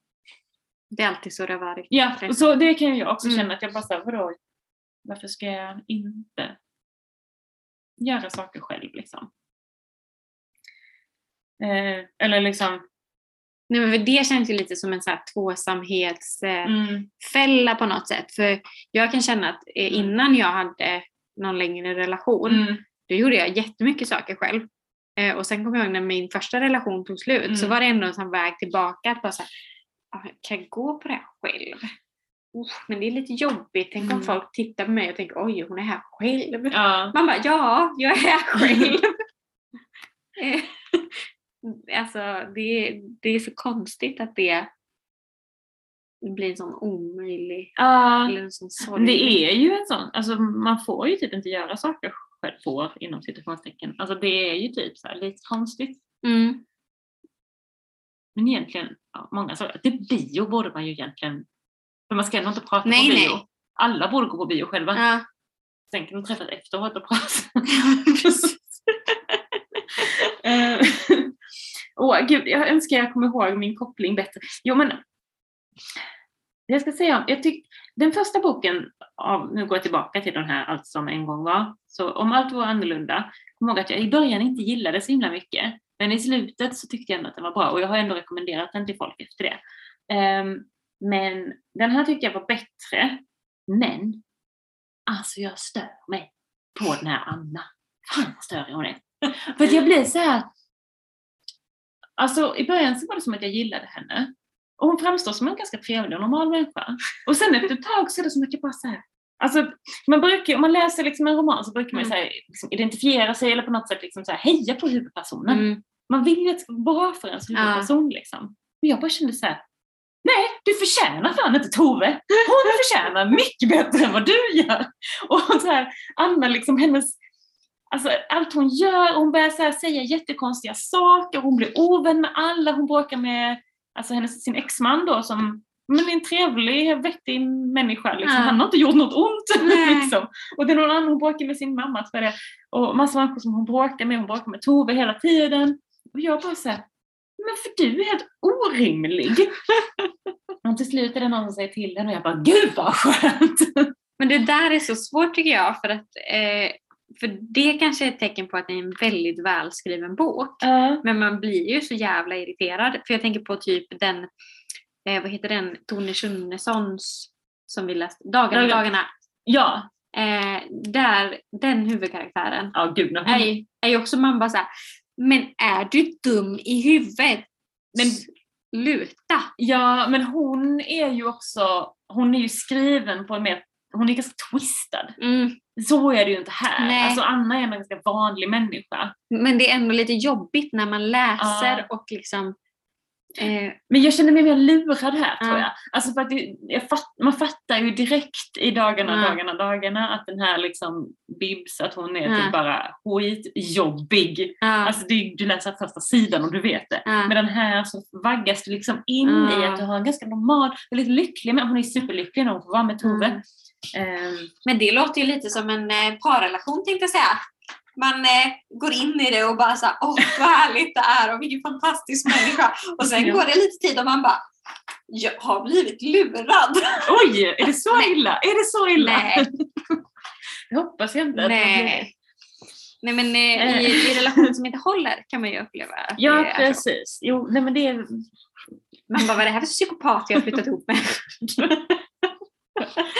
Det är alltid så det har varit. Ja, och så det kan jag också Mm. känna att jag bara såhär, vadå, varför ska jag inte göra saker själv liksom? Eh, eller liksom, Nej, men det känns ju lite som en så här tvåsamhetsfälla mm, på något sätt. För jag kan känna att eh, Mm. innan jag hade någon längre relation, mm, då gjorde jag jättemycket saker själv. Eh, och sen kommer jag ihåg när min första relation tog slut så Mm. var det ändå en sån väg tillbaka att bara så här, "Ah, kan jag gå på det här själv? Uff, men det är lite jobbigt. Tänk om Mm. folk tittar på mig och tänker oj hon är här själv. ja, Man bara ja, jag är här själv. Eh, alltså det, det är så konstigt att det blir en sån omöjlig ja. eller en sån sorg. Det är ju en sån, alltså man får ju typ inte göra saker får inom citationstecken. Alltså det är ju typ så här lite konstigt. Mm. Men egentligen, ja, många sa att det bio borde man ju egentligen, för man ska ändå inte prata Nej, på nej. bio. Alla borde gå på bio själva. Ja. Sen kan de träffas efteråt och prata. Eh, Åh gud, jag önskar jag kommer ihåg min koppling bättre. Jo men, jag ska säga om, jag tyck, den första boken, av, nu går jag tillbaka till den här Allt som en gång var, så om allt var annorlunda, kom ihåg att jag i början inte gillade så himla mycket, men i slutet så tyckte jag ändå att den var bra och jag har ändå rekommenderat den till folk efter det. Um, men den här tyckte jag var bättre, men alltså jag stör mig på den här Anna. Fan vad störig hon är. För att jag blir så här. Alltså i början så var det som att jag gillade henne. Och hon framstår som en ganska trevlig och normal människa. Och sen efter ett tag så är det som att jag bara så här. Alltså, man brukar, om man läser liksom en roman så brukar man Mm. så här, liksom identifiera sig eller på något sätt liksom så här, heja på huvudpersonen. Mm. Man vill ju att det ska vara bra för ens Ja. huvudperson liksom. Men jag bara kände så här. Nej, du förtjänar fan inte Tove. Hon förtjänar mycket bättre än vad du gör. Och så här, Anna, liksom hennes, alltså allt hon gör, hon börjar så här säga jättekonstiga saker, hon blir ovän med alla, hon bråkar med alltså hennes, sin exman då som men är en trevlig, vettig människa. Liksom. Ja. Han har inte gjort något ont. Liksom. Och det är någon annan hon bråkar med sin mamma. jag det. Och massa människor som hon bråkar med. Hon bråkar med Tove hela tiden. Och jag bara såhär, men för du är helt orimlig. och till slut är det någon som säger till henne och jag bara, gud vad skönt! Men det där är så svårt tycker jag för att eh, för det kanske är ett tecken på att det är en väldigt välskriven bok. Ja. Men man blir ju så jävla irriterad. För jag tänker på typ den, eh, vad heter den, Tone Schunnesons som vi läste, Dagarna, Dagarna. dagarna. ja. Eh, där, den huvudkaraktären Ja, gud. hon- är, ju- är ju också man bara såhär, men är du dum i huvudet? Men Sluta! Ja, men hon är ju också, hon är ju skriven på en mer, hon är ganska twistad. Mm. Så är det ju inte här. Nej. Alltså Anna är en ganska vanlig människa. Men det är ändå lite jobbigt när man läser Ja. och liksom eh, Men jag känner mig mer lurad här Ja. tror jag. Alltså för att det, jag fatt, man fattar ju direkt i dagarna, Ja. dagarna, dagarna att den här liksom Bibs, att hon är Ja. typ bara skitjobbig. ja, Alltså det, du läser första sidan och du vet det. ja. Men den här så vaggas du liksom in i Ja. att du har en ganska normal, väldigt lycklig, men hon är superlycklig när hon får vara med Tove. Mm. Ehm, Men det låter ju lite som en eh, parrelation tänkte jag säga. Man eh, går in i det och bara såhär, åh vad härligt det är och vilken fantastisk människa. Och sen Ja. går det lite tid och man bara, jag har blivit lurad. Oj, är det så illa? Är det så illa? Nej. Det hoppas jag inte. Nej. Nej men eh, i, i relationer som inte håller kan man ju uppleva att Ja, det är så. precis. Jo, nej men det är... Man bara, vad är det här för psykopat jag har flyttat ihop med?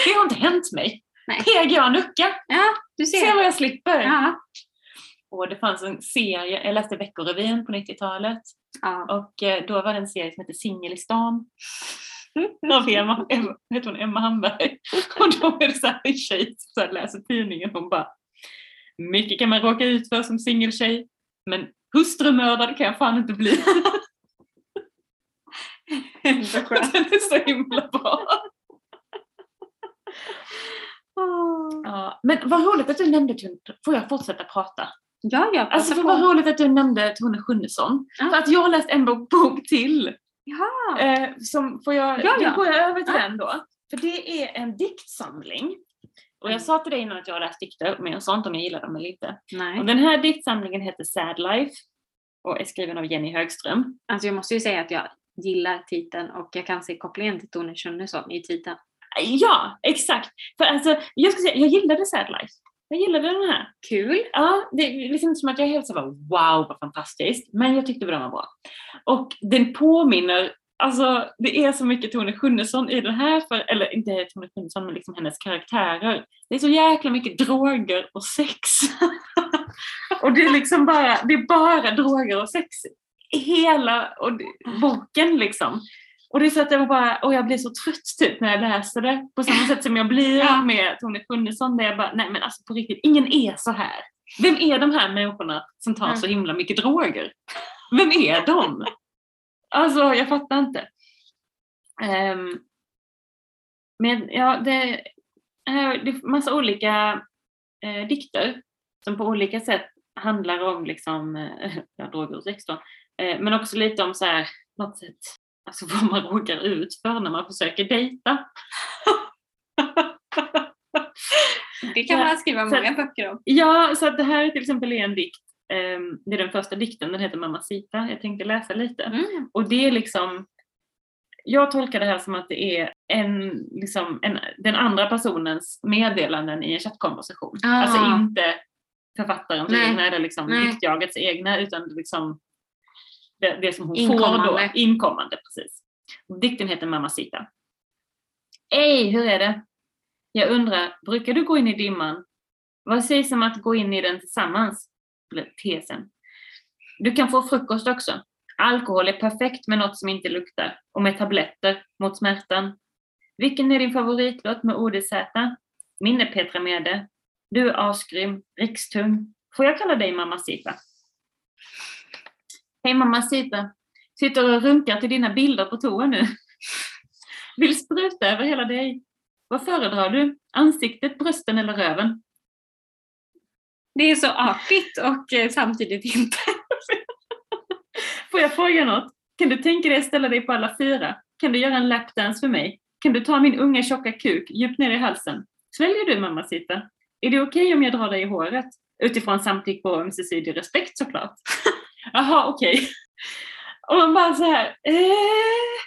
Det har inte hänt mig. Nej. PGA Nucka. Ja, du Se ser. vad jag slipper. Ja. Och det fanns en serie, jag läste Veckorevyn på 90-talet Ja. och eh, då var det en serie som hette Singel i stan. Av Emma, Emma, heter hon Emma Hamberg. Och då är det så här en tjej som så läser tidningen och hon bara Mycket kan man råka ut för som singeltjej men Hustrumördare kan jag fan inte bli. Den är så himla bra. Ja, men vad roligt att du nämnde Tone. Får jag fortsätta prata? Ja, ja, Alltså vad roligt att du nämnde Tone Schunnesson. Ja. För att jag har läst en bok, bok till. Ja. Eh, som får jag, Ja, ja. går jag över till Ja. den då. För det är en diktsamling. Och Mm. jag sa till dig innan att jag har läst dikter, men jag sa inte om jag gillar dem eller inte. Nej. Och den här diktsamlingen heter Sad Life och är skriven av Jenny Högström. Alltså jag måste ju säga att jag gillar titeln och jag kan se kopplingen till Tone Schunnesson i titeln. Ja, exakt! För alltså, jag ska säga, jag gillade Sad Life. Jag gillade den här. Kul. Ja, det är liksom inte som att jag helt så bara wow vad fantastiskt, men jag tyckte den var bra. Och den påminner, alltså det är så mycket Tone Schunnesson i den här, för, eller inte Tone Schunnesson men liksom hennes karaktärer. Det är så jäkla mycket droger och sex. och det är liksom bara, det är bara droger och sex hela och boken liksom. Och det är så att jag bara, och jag blir så trött typ när jag läser det. På samma sätt som jag blir med Tone Schunnesson där jag bara, nej men alltså på riktigt, ingen är så här. Vem är de här människorna som tar så himla mycket droger? Vem är de? Alltså jag fattar inte. Ehm, men ja, det är, det är massa olika eh, dikter som på olika sätt handlar om liksom, eh, droger och sex då. Eh, men också lite om så här, något sätt, alltså vad man råkar ut för när man försöker dejta. Det kan man skriva många böcker om. Ja, så att det här är till exempel en dikt, ehm, det är den första dikten, den heter Mamacita. Jag tänkte läsa lite. Mm. Och det är liksom, jag tolkar det här som att det är en, liksom, en, den andra personens meddelanden i en chattkonversation. Ah. Alltså inte författarens Nej. egna eller liksom Nej. diktjagets egna utan liksom det, det som hon får Inkommande. då. Inkommande. Precis. Dikten heter Mamacita. Ej, hur är det? Jag undrar, brukar du gå in i dimman? Vad sägs om att gå in i den tillsammans? Blir tesen. Du kan få frukost också. Alkohol är perfekt med något som inte luktar och med tabletter mot smärtan. Vilken är din favoritlåt med ODZ? Min är Petra Mede. Du är asgrym, rikstung. Får jag kalla dig Mamacita? Hej Mamacita. Sitter och runkar till dina bilder på toa nu. Vill spruta över hela dig. Vad föredrar du? Ansiktet, brösten eller röven? Det är så artigt och eh, samtidigt inte. Får jag fråga något? Kan du tänka dig att ställa dig på alla fyra? Kan du göra en lapdance för mig? Kan du ta min unga tjocka kuk djupt ner i halsen? Sväljer du Mamacita? Är det okej om jag drar dig i håret? Utifrån samtycke och ömsesidig respekt såklart. Jaha, okej. Och man bara så här. Eh.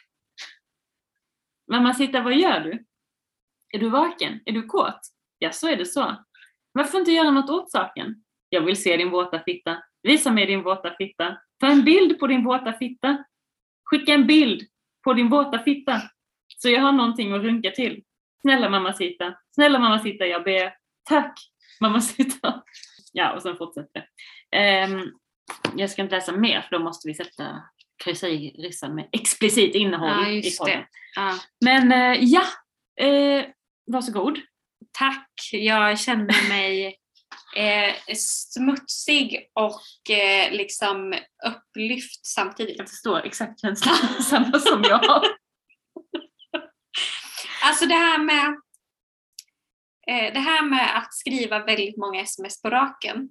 Mamacita, vad gör du? Är du vaken? Är du kåt? Ja, så är det så. Varför inte göra något åt saken? Jag vill se din våta fitta. Visa mig din våta fitta. Ta en bild på din våta fitta. Skicka en bild på din våta fitta. Så jag har någonting att runka till. Snälla Mamacita. Snälla Mamacita, jag ber. Tack Mamacita. Ja, och sen fortsätter det. Um, jag ska inte läsa mer för då måste vi sätta kryssa i rissan med explicit innehåll Ja, i podden. Ja. Men eh, ja, eh, varsågod. Tack, jag känner mig eh, smutsig och eh, liksom upplyft samtidigt. Jag förstår exakt känslan, samma som jag. Alltså det här med eh, det här med att skriva väldigt många sms på raken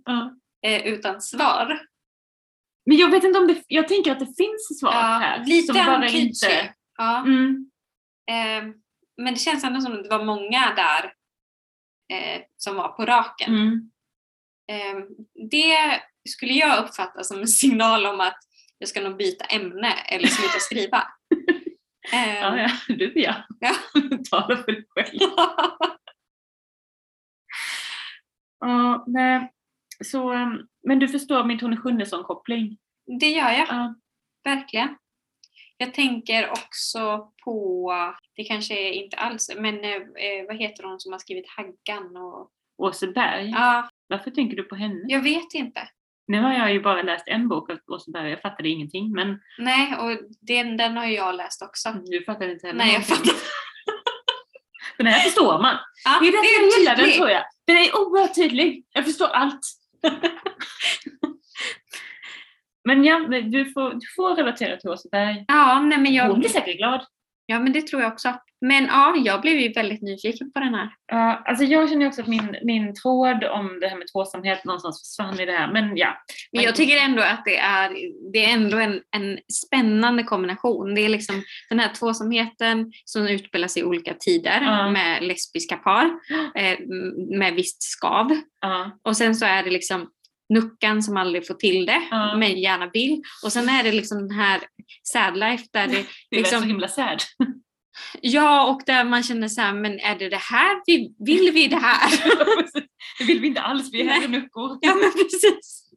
eh, utan svar. Men jag vet inte om det, jag tänker att det finns svar Ja, här. lite som bara antyds inte... Ja. Mm. Eh, men det känns ändå som att det var många där eh, som var på raken. Mm. Eh, det skulle jag uppfatta som en signal om att jag ska nog byta ämne eller sluta skriva. Ja, ja, du ja. Ja. Tala för dig själv. Ja, nej. Så, um, men du förstår min Tone Schunnesson-koppling? Det gör jag, Ja. verkligen. Jag tänker också på, det kanske är inte alls, men eh, eh, vad heter hon som har skrivit Haggan? Och, Åse Berg. ja, Varför tänker du på henne? jag vet inte. Nu har jag ju bara läst en bok av Åse Berg, jag fattade ingenting. Men Nej, och den, den har jag läst också. du fattade inte heller Nej, jag någonting. fattar. Den här förstår man. Ja, Det är därför jag gillar den tror jag. Den är oerhört tydlig. Jag förstår allt. Men ja, du får, du får relatera till Åseberg. Ja, nej men jag... Hon blir säkert glad. Ja, men det tror jag också. Men ja, jag blev ju väldigt nyfiken på den här. Ja, alltså jag känner också att min, min tråd om det här med tvåsamhet någonstans försvann i det här. Men ja. Men jag tycker ändå att det är, det är ändå en, en spännande kombination. Det är liksom den här tvåsamheten som utspelar sig i olika tider Ja. med lesbiska par eh, med visst skav. Ja, Och sen så är det liksom Nuckan som aldrig får till det, Ja. men gärna vill. Och sen är det liksom den här sad life där det det är liksom, så himla sad. Ja och där man känner så här, men är det det här vi, vill vi det här? det vill vi inte alls, vi är här nuckor. ja men precis.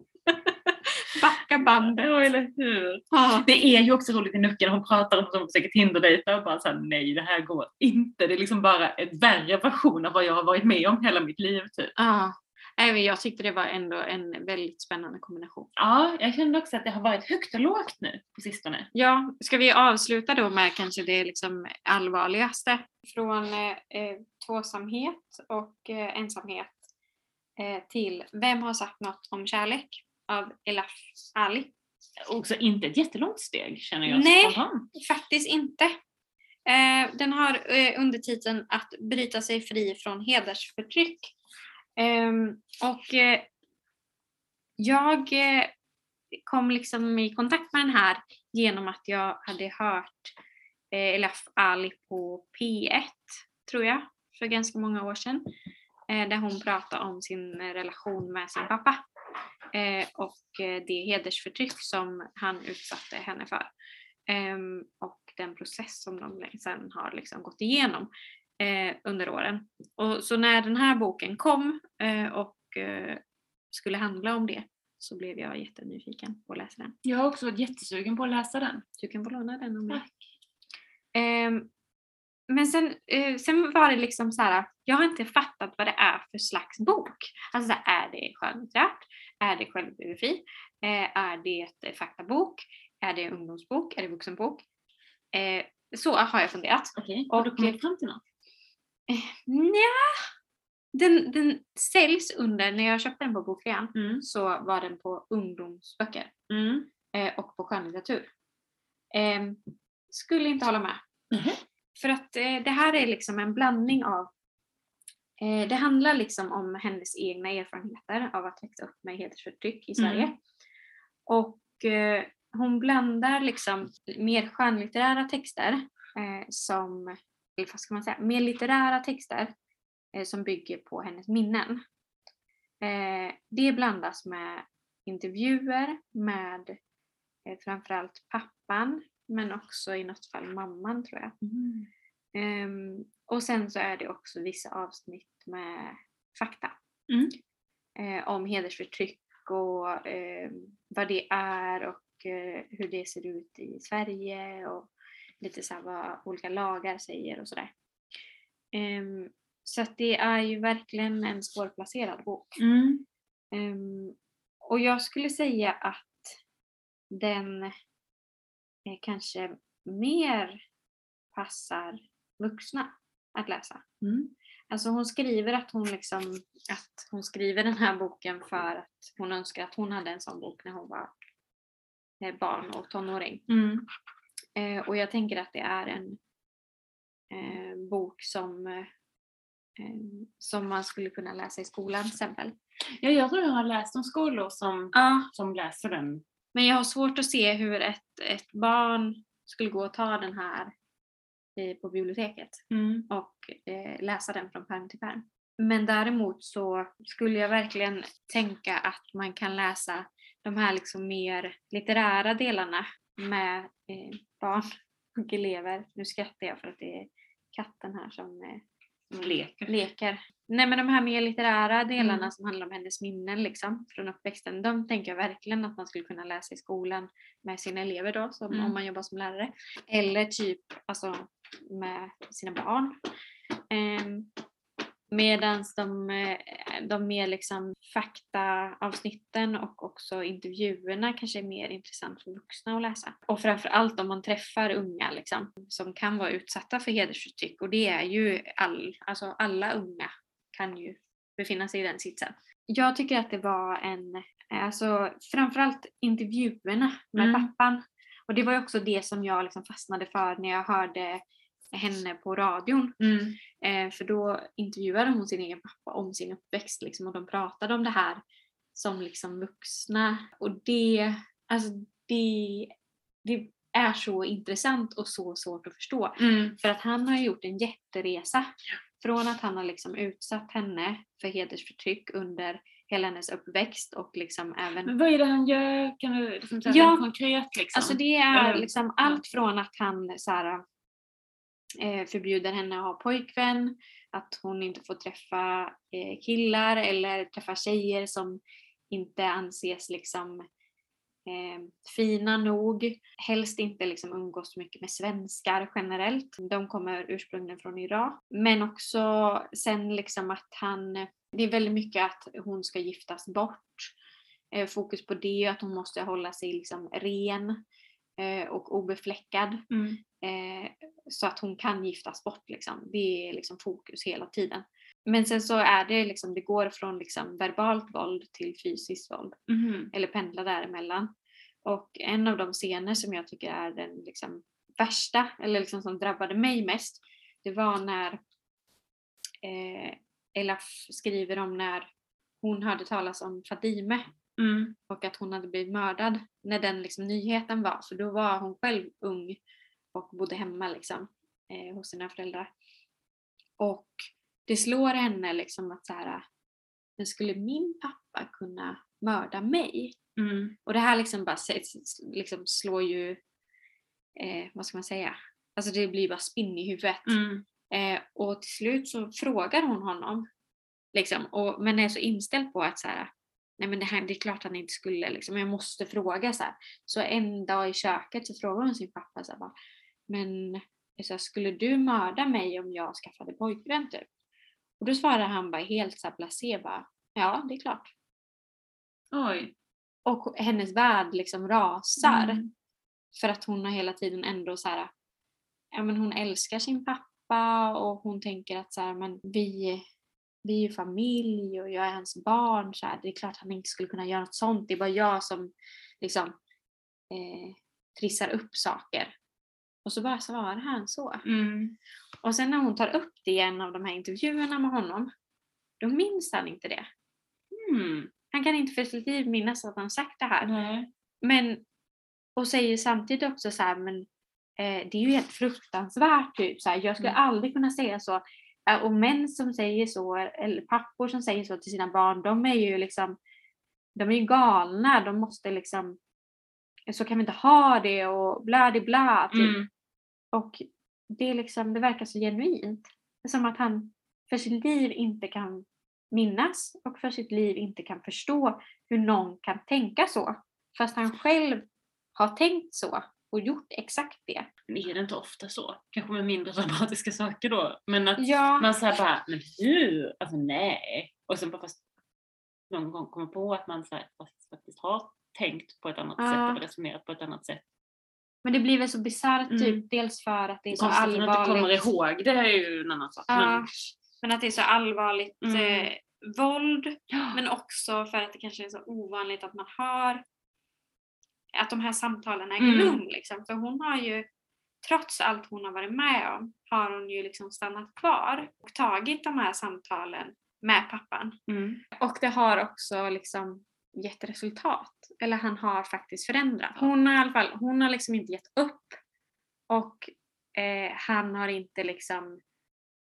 Backa bandet. Ja, eller hur? Ja. Det är ju också roligt i Nucken, hon pratar om att hon försöker Tinder-dejta och bara såhär nej det här går inte. Det är liksom bara en värre version av vad jag har varit med om hela mitt liv typ. Ja. Nej, Jag tyckte det var ändå en väldigt spännande kombination. Ja, jag kände också att det har varit högt och lågt nu på sistone. Ja, ska vi avsluta då med kanske det liksom allvarligaste från eh, tvåsamhet och eh, ensamhet eh, till Vem har sagt något om kärlek av Elaf Ali. Också inte ett jättelångt steg känner jag Nej. spontant. Faktiskt inte. Eh, den har eh, undertiteln Att bryta sig fri från hedersförtryck. Ehm, och eh, jag eh, kom liksom i kontakt med den här genom att jag hade hört eh, Elaf Ali på P1, tror jag, för ganska många år sedan. Där hon pratade om sin relation med sin pappa. Och det hedersförtryck som han utsatte henne för. Ehm, och den process som de liksom sen har liksom gått igenom eh, under åren. Och så när den här boken kom eh, och eh, skulle handla om det så blev jag jättenyfiken på att läsa den. Jag har också varit jättesugen på att läsa den. Du kan få låna den om Tack. Ehm, men sen, eh, sen var det liksom så här, jag har inte fattat vad det är för slags bok. Alltså är det skönlitterärt? Är det självbiografi? Eh, är det ett eh, faktabok? Är det ungdomsbok? Är det vuxenbok? Så har jag funderat. Okej, Och- har du kommit fram till något? Nja, den, den säljs under, när jag köpte den på bokrean Mm. så var den på ungdomsböcker Mm. eh, och på skönlitteratur. Eh, skulle inte hålla med. Mhm. För att eh, det här är liksom en blandning av eh, det handlar liksom om hennes egna erfarenheter av att växa upp med hedersförtryck i Sverige. Mm. Och eh, hon blandar liksom mer skönlitterära texter eh, som, vad ska man säga, mer litterära texter eh, som bygger på hennes minnen. Eh, det blandas med intervjuer med eh, framförallt pappan men också i något fall mamman tror jag. Mm. Ehm, och sen så är det också vissa avsnitt med fakta. Mm. Eh, om hedersförtryck och eh, vad det är och eh, hur det ser ut i Sverige och lite så vad olika lagar säger och sådär. Ehm, så att det är ju verkligen en svårplacerad bok. Mm. Ehm, och jag skulle säga att den eh, kanske mer passar vuxna att läsa. Mm. Alltså hon skriver att hon liksom att hon skriver den här boken för att hon önskar att hon hade en sån bok när hon var eh, barn och tonåring. Mm. Eh, och jag tänker att det är en eh, bok som, eh, som man skulle kunna läsa i skolan till exempel. Ja, jag tror jag har läst om skolor som, Ja, som läser den. men jag har svårt att se hur ett, ett barn skulle gå och ta den här på biblioteket Mm. och eh, läsa den från pärm till pärm. Men däremot så skulle jag verkligen tänka att man kan läsa de här liksom mer litterära delarna med eh, barn och elever. Nu skrattar jag för att det är katten här som eh, Leker. leker. Nej men de här mer litterära delarna Mm. som handlar om hennes minnen liksom, från uppväxten, de tänker jag verkligen att man skulle kunna läsa i skolan med sina elever då, som, Mm. om man jobbar som lärare. Eller typ alltså, med sina barn. Um, Medan de, eh, de mer liksom faktaavsnitten och också intervjuerna kanske är mer intressant för vuxna att läsa. Och framförallt om man träffar unga liksom, som kan vara utsatta för hedersförtryck och det är ju all, alltså alla unga kan ju befinna sig i den sitsen. Jag tycker att det var en, alltså, framförallt intervjuerna med Mm. pappan. Och det var ju också det som jag liksom fastnade för när jag hörde henne på radion. Mm. Eh, för då intervjuade hon sin egen pappa om sin uppväxt liksom, och de pratade om det här som liksom vuxna. Och det, alltså, det, det är så intressant och så svårt att förstå. Mm. För att han har gjort en jätteresa. Från att han har liksom utsatt henne för hedersförtryck under hela hennes uppväxt och liksom även Men vad är det han gör? Kan du liksom säga Ja. konkret? Liksom? Alltså det är liksom allt från att han så här, Eh, förbjuder henne att ha pojkvän, att hon inte får träffa eh, killar eller träffa tjejer som inte anses liksom eh, fina nog. Helst inte liksom umgås så mycket med svenskar generellt. De kommer ursprungligen från Irak. Men också sen liksom att han, det är väldigt mycket att hon ska giftas bort. Fokus på det, att hon måste hålla sig liksom ren och obefläckad. Mm. Eh, så att hon kan giftas bort. Liksom. Det är liksom fokus hela tiden. Men sen så är det liksom, det går från liksom verbalt våld till fysiskt våld. Mhm. Eller pendla däremellan. Och en av de scener som jag tycker är den liksom värsta, eller liksom som drabbade mig mest, det var när eh, Elaf skriver om när hon hörde talas om Fadime Mm. och att hon hade blivit mördad när den liksom nyheten var. För då var hon själv ung och bodde hemma liksom, eh, hos sina föräldrar. Och det slår henne liksom att så här, men skulle min pappa kunna mörda mig? Mm. Och det här liksom bara liksom slår ju, eh, vad ska man säga, alltså det blir bara spinn i huvudet. Mm. Eh, och till slut så frågar hon honom, liksom, och, men är så inställd på att så här, nej men det, här, det är klart han inte skulle, liksom, jag måste fråga. Så, här. så en dag i köket så frågar hon sin pappa, så här, bara, men så här, skulle du mörda mig om jag skaffade pojkvän typ? Och då svarar han bara helt så här blasé, bara, ja det är klart. Oj. Och hennes värld liksom rasar. Mm. För att hon har hela tiden ändå så här, ja men hon älskar sin pappa och hon tänker att så här, men vi, vi är ju familj och jag är hans barn. Så här, det är klart han inte skulle kunna göra något sånt. Det är bara jag som liksom eh, trissar upp saker. Och så bara svarar han så. Mm. Och sen när hon tar upp det i en av de här intervjuerna med honom, då minns han inte det. Mm. Han kan inte för sitt liv minnas att han sagt det här. Nej. Men, och säger samtidigt också så här, men eh, det är ju helt fruktansvärt. Typ, så här, jag skulle Mm. aldrig kunna säga så. Och män som säger så, eller pappor som säger så till sina barn, de är ju liksom, de är ju galna. De måste liksom, så kan vi inte ha det och bla di bla. Typ. Mm. Och det, är liksom, det verkar så genuint. Som att han för sitt liv inte kan minnas och för sitt liv inte kan förstå hur någon kan tänka så. Fast han själv har tänkt så och gjort exakt det. Men är det inte ofta så? Kanske med mindre dramatiska saker då. Men att Ja, man säger bara, men hur? Alltså nej. Och sen bara fast någon gång kommer på att man så här, faktiskt har tänkt på ett annat Ja. sätt eller resonerat på ett annat sätt. Men det blir väl så bisarrt Mm. typ. Dels för att det är så Konstigt att man inte allvarligt. kommer ihåg, det är ju en annan sak. Ja, Men, men att det är så allvarligt Mm. eh, våld. ja. Men också för att det kanske är så ovanligt att man hör att de här samtalen äger Mm. rum. Liksom. För hon har ju, trots allt hon har varit med om, har hon ju liksom stannat kvar och tagit de här samtalen med pappan. Mm. Och det har också liksom gett resultat. Eller han har faktiskt förändrat. Hon har i alla fall, hon har liksom inte gett upp. Och eh, han har inte liksom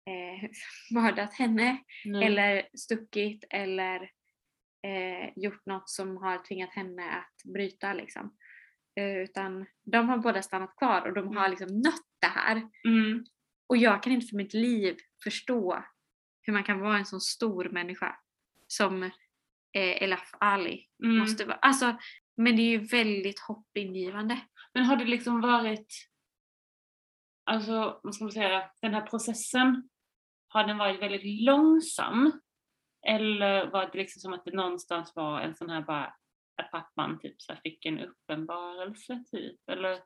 eh, mördat henne Nej. eller stuckit eller eh, gjort något som har tvingat henne att bryta. Liksom. Eh, utan de har båda stannat kvar och de har Mm. liksom nött det här. Mm. Och jag kan inte för mitt liv förstå hur man kan vara en sån stor människa som eh, Elaf Ali Mm. måste vara. Alltså, men det är ju väldigt hoppingivande. Men har det liksom varit, alltså vad ska man säga, den här processen, har den varit väldigt långsam? Eller var det liksom som att det någonstans var en sån här bara, att pappan typ så fick en uppenbarelse typ? Eller?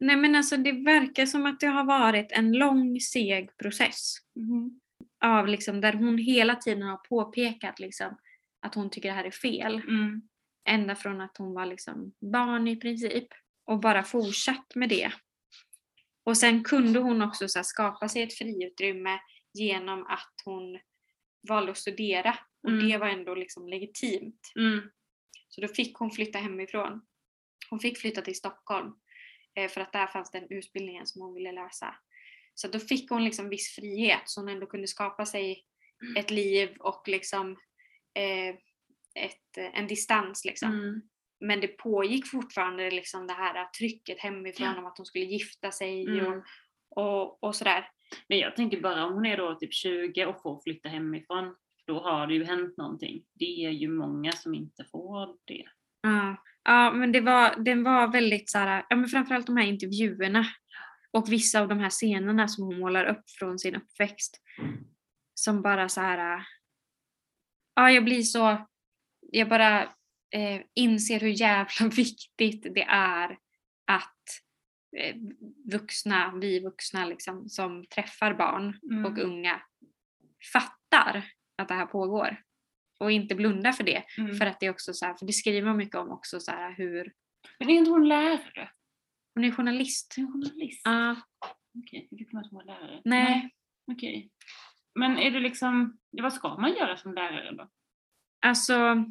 Nej men alltså det verkar som att det har varit en lång seg process. Av liksom, där hon hela tiden har påpekat liksom, att hon tycker det här är fel. Mm. ända från att hon var liksom barn i princip och bara fortsatt med det. Och sen kunde hon också så skapa sig ett friutrymme genom att hon valde att studera och Mm. det var ändå liksom legitimt. Mm. Så då fick hon flytta hemifrån. Hon fick flytta till Stockholm eh, för att där fanns den utbildningen som hon ville läsa. Så då fick hon liksom viss frihet så hon ändå kunde skapa sig ett liv och liksom eh, ett, en distans liksom. Mm. Men det pågick fortfarande liksom det här trycket hemifrån Ja. om att hon skulle gifta sig Mm. och, och, och sådär. Men jag tänker bara om hon är då typ 20 och får flytta hemifrån, då har det ju hänt någonting. Det är ju många som inte får det. Ja, ja men det var, den var väldigt så här, ja men framförallt de här intervjuerna och vissa av de här scenerna som hon målar upp från sin uppväxt. Som bara så här, ja jag blir så, jag bara eh, inser hur jävla viktigt det är att eh, vuxna, vi vuxna liksom, som träffar barn Mm. och unga fattar att det här pågår. Och inte blundar för det. Mm. För att det är också så här, för det skriver man mycket om också så här hur, Men är inte hon lärare? hon är journalist. Är hon journalist? Ja, Okej, jag fick att hon var lärare. nej, Okej. Men är det liksom, vad ska man göra som lärare då? alltså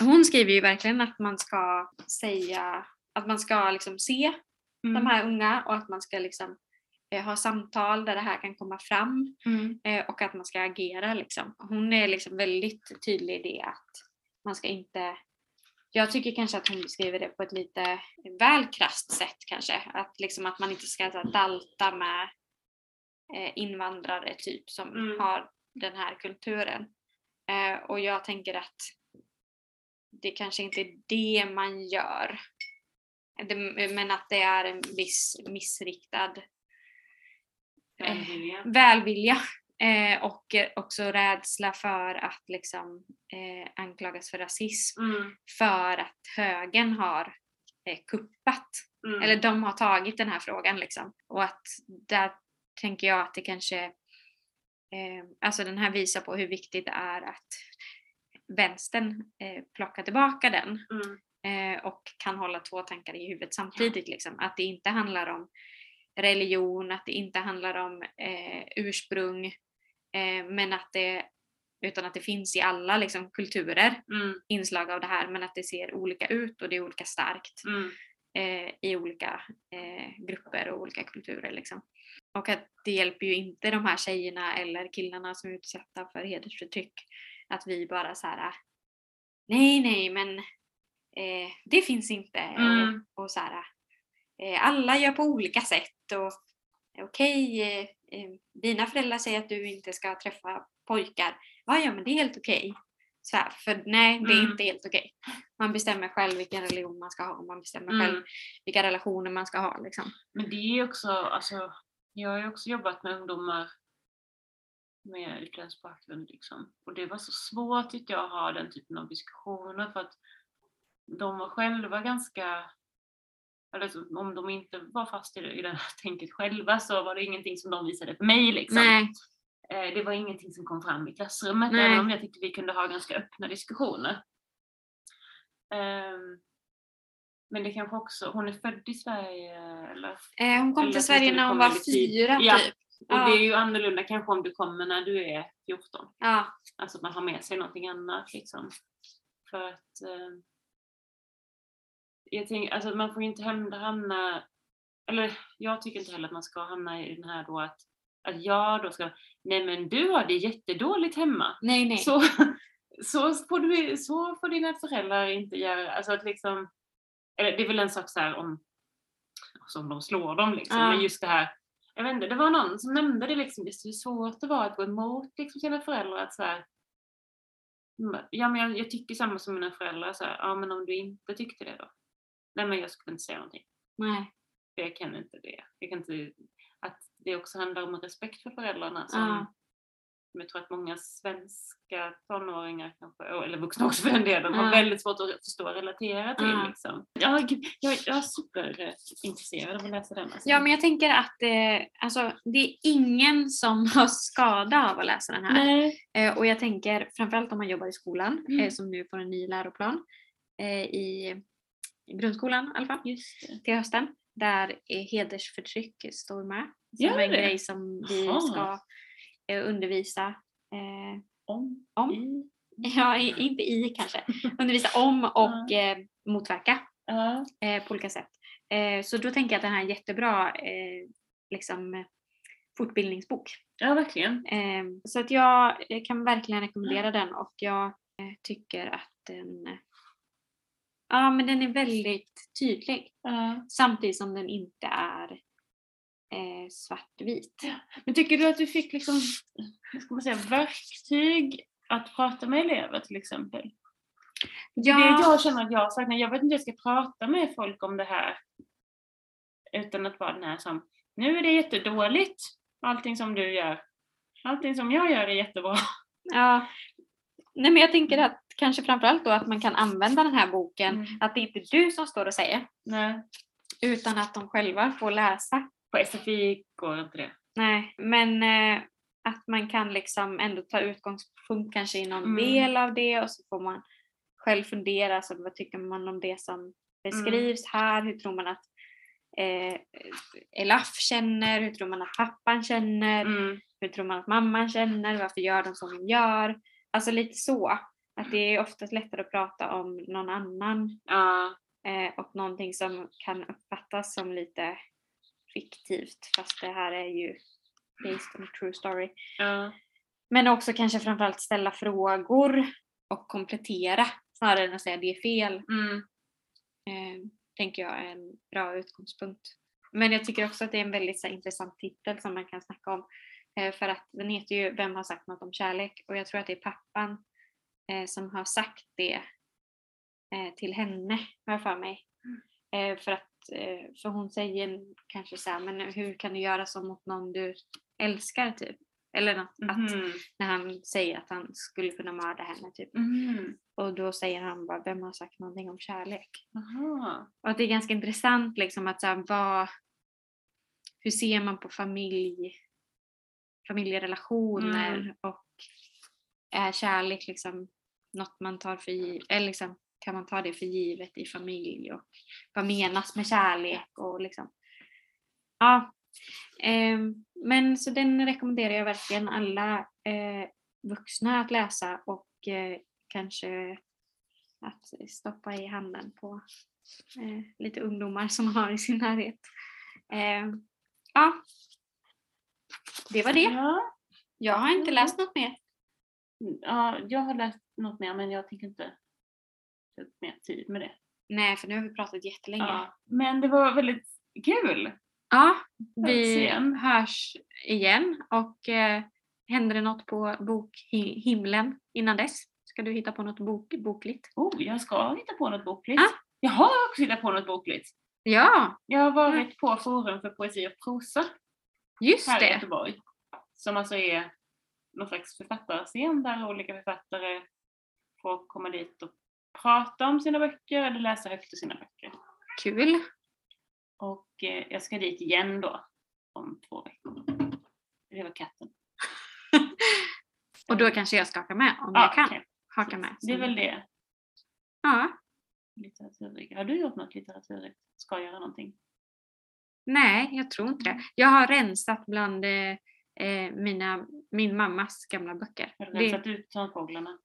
hon skriver ju verkligen att man ska säga, att man ska liksom se Mm. de här unga och att man ska liksom eh, ha samtal där det här kan komma fram Mm. eh, och att man ska agera liksom. Hon är liksom väldigt tydlig i det att man ska inte jag tycker kanske att hon beskriver det på ett lite väl krasst sätt kanske. Att, liksom att man inte ska så dalta med invandrare typ som Mm. har den här kulturen. Eh, och jag tänker att det kanske inte är det man gör. Men att det är en viss missriktad Välvilja. välvilja eh, och eh, också rädsla för att liksom eh, anklagas för rasism Mm. för att högern har eh, kuppat Mm. eller de har tagit den här frågan liksom och att där tänker jag att det kanske eh, alltså den här visar på hur viktigt det är att vänstern eh, plockar tillbaka den Mm. eh, och kan hålla två tankar i huvudet samtidigt. Liksom. Att det inte handlar om religion, att det inte handlar om eh, ursprung, eh, men att det, utan att det finns i alla liksom, kulturer Mm. inslag av det här, men att det ser olika ut och det är olika starkt Mm. eh, i olika eh, grupper och olika kulturer. Liksom. Och att det hjälper ju inte de här tjejerna eller killarna som är utsatta för hedersförtryck att vi bara så här nej nej men eh, det finns inte Mm. och, och så här eh, alla gör på olika sätt och okej eh, eh, dina föräldrar säger att du inte ska träffa pojkar ja ja men det är helt okej så här, för nej det är Mm. inte helt okej man bestämmer själv vilken religion man ska ha och man bestämmer Mm. själv vilka relationer man ska ha liksom. Men det är ju också, alltså, jag har ju också jobbat med ungdomar med utländsk bakgrund liksom. Och det var så svårt tycker jag att ha den typen av diskussioner för att de var själva ganska, eller om de inte var fast i det, i det här tänket själva så var det ingenting som de visade för mig liksom. Nej. Eh, Det var ingenting som kom fram i klassrummet Nej. även om jag tyckte vi kunde ha ganska öppna diskussioner. Ehm, Men det kanske också, hon är född i Sverige eller? Eh, hon kom Eller till Sverige när hon var fyra Ja. typ. Och Ja. det är ju annorlunda kanske om du kommer när du är 14. Ja. Alltså att man har med sig någonting annat liksom. För att eh, jag tänker, alltså man får ju inte hamna, eller jag tycker inte heller att man ska hamna i den här då att, att jag då ska, nej men du har det jättedåligt hemma. Nej nej. Så, så, får du, så får dina föräldrar inte göra. Alltså att liksom, eller det är väl en sak så här om, som de slår dem liksom. Ja. Men just det här, jag vet inte, det var någon som nämnde det liksom, just hur svårt det var att gå emot liksom, sina föräldrar. Att så här, "Mm, ja men jag, jag tycker samma som mina föräldrar, så här, ja men om du inte tyckte det då? Nej men jag skulle inte säga någonting. nej. För jag kan inte det. Jag kan inte, att det också handlar om respekt för föräldrarna. Som, Ja. Jag tror att många svenska tonåringar, kanske, eller vuxna också för den delen, har väldigt svårt att förstå och relatera till. Ja. Liksom. Ja, gud, jag, jag är superintresserad av att läsa den. Alltså. Ja men jag tänker att eh, alltså, det är ingen som har skada av att läsa den här. Nej. Eh, och jag tänker framförallt om man jobbar i skolan Mm. eh, som nu får en ny läroplan. eh, i grundskolan i alla fall till hösten. Där eh, hedersförtryck står med. Som Gör en det? grej som vi Jaha. ska eh, undervisa eh, Om. om. I. Ja, i- inte i kanske. Undervisa om och eh, motverka eh, på olika sätt. Eh, så då tänker jag att den här är en jättebra eh, liksom, eh, fortbildningsbok. ja, verkligen. Eh, så att jag eh, kan verkligen rekommendera den och jag eh, tycker att den, eh, ja, men den är väldigt tydlig. Samtidigt som den inte är eh, svartvit. Men tycker du att du fick liksom, ska man säga, verktyg att prata med elever till exempel? Är det jag känner att jag saknar. Jag vet inte hur jag ska prata med folk om det här. Utan att vara den här som, nu är det jättedåligt, allting som du gör. Allting som jag gör är jättebra. Ja. Nej, men jag tänker att kanske framförallt då att man kan använda den här boken, Mm. att det inte är du som står och säger, Nej. utan att de själva får läsa. På SFI går inte det. Nej, men eh, att man kan liksom ändå ta utgångspunkt kanske i någon Mm. del av det och så får man själv fundera, så vad tycker man om det som beskrivs här? Hur tror man att eh, Elaf känner? Hur tror man att pappan känner? Mm. Hur tror man att mamman känner? Varför gör de som de gör? Alltså lite så. Att det är oftast lättare att prata om någon annan Ja. eh, och någonting som kan uppfattas som lite fiktivt fast det här är ju based on a true story. Ja. Men också kanske framförallt ställa frågor och komplettera snarare än att säga det är fel. Mm. Eh, tänker jag är en bra utgångspunkt. Men jag tycker också att det är en väldigt så här, intressant titel som man kan snacka om. Eh, för att den heter ju Vem har sagt något om kärlek? Och jag tror att det är pappan eh, som har sagt det eh, till henne, har jag för mig. Eh, för, att, för hon säger kanske så här, men hur kan du göra så mot någon du älskar typ? Eller något, att, Mhm. när han säger att han skulle kunna mörda henne typ. Mhm. Och då säger han bara, vem har sagt någonting om kärlek? Aha. Och att det är ganska intressant liksom att så här, vad, hur ser man på familj, familjerelationer Mm. och är kärlek liksom något man tar för givet, eller liksom, kan man ta det för givet i familj och vad menas med kärlek och liksom. Ja. Ehm, men så den rekommenderar jag verkligen alla eh, vuxna att läsa och eh, kanske att stoppa i handen på eh, lite ungdomar som har i sin närhet. Eh, ja, det var det. Ja. Jag har inte läst något mer. ja, jag har läst något mer men jag tänker inte ta upp mer tid med det. Nej, för nu har vi pratat jättelänge. Ja, Ja. Men det var väldigt kul. vi igen. hörs igen och eh, händer det något på bokhimlen innan dess? Ska du hitta på något bok, bokligt? Oh, jag ska hitta på något bokligt. Ah. Jag har också hittat på något bokligt. Ja, Jag har varit på Forum för poesi och prosa just här i det. Göteborg. Som alltså är någon slags författarscen där olika författare får komma dit och prata om sina böcker eller läsa högt ur sina böcker. Kul. Och eh, jag ska dit igen då om två veckor. Det var katten. Och då kanske jag ska haka med om Ja, jag kan okej. haka med. Det är väl det. Ja. Litteraturvecka. Har du gjort något litteraturligt? Ska göra någonting? Nej, jag tror inte det. Jag har rensat bland eh, eh, mina, min mammas gamla böcker. Har du Det, rensat ut sandfåglarna?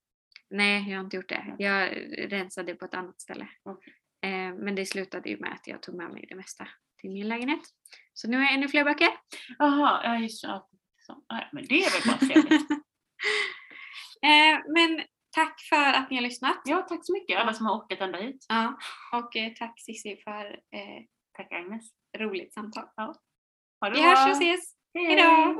Nej, jag har inte gjort det. Jag rensade på ett annat ställe. Okej. Eh, men det slutade ju med att jag tog med mig det mesta till min lägenhet. Så nu har jag ännu fler böcker. Jaha, ja just det. Ja, så. Ja, men det är väl bara trevligt. Eh, men tack för att ni har lyssnat. Ja, tack så mycket alla som har orkat ända hit. Ja, och eh, tack Cissi för eh, Tack Agnes. roligt samtal. Ha det Vi bra. hörs och ses. Hej Hejdå!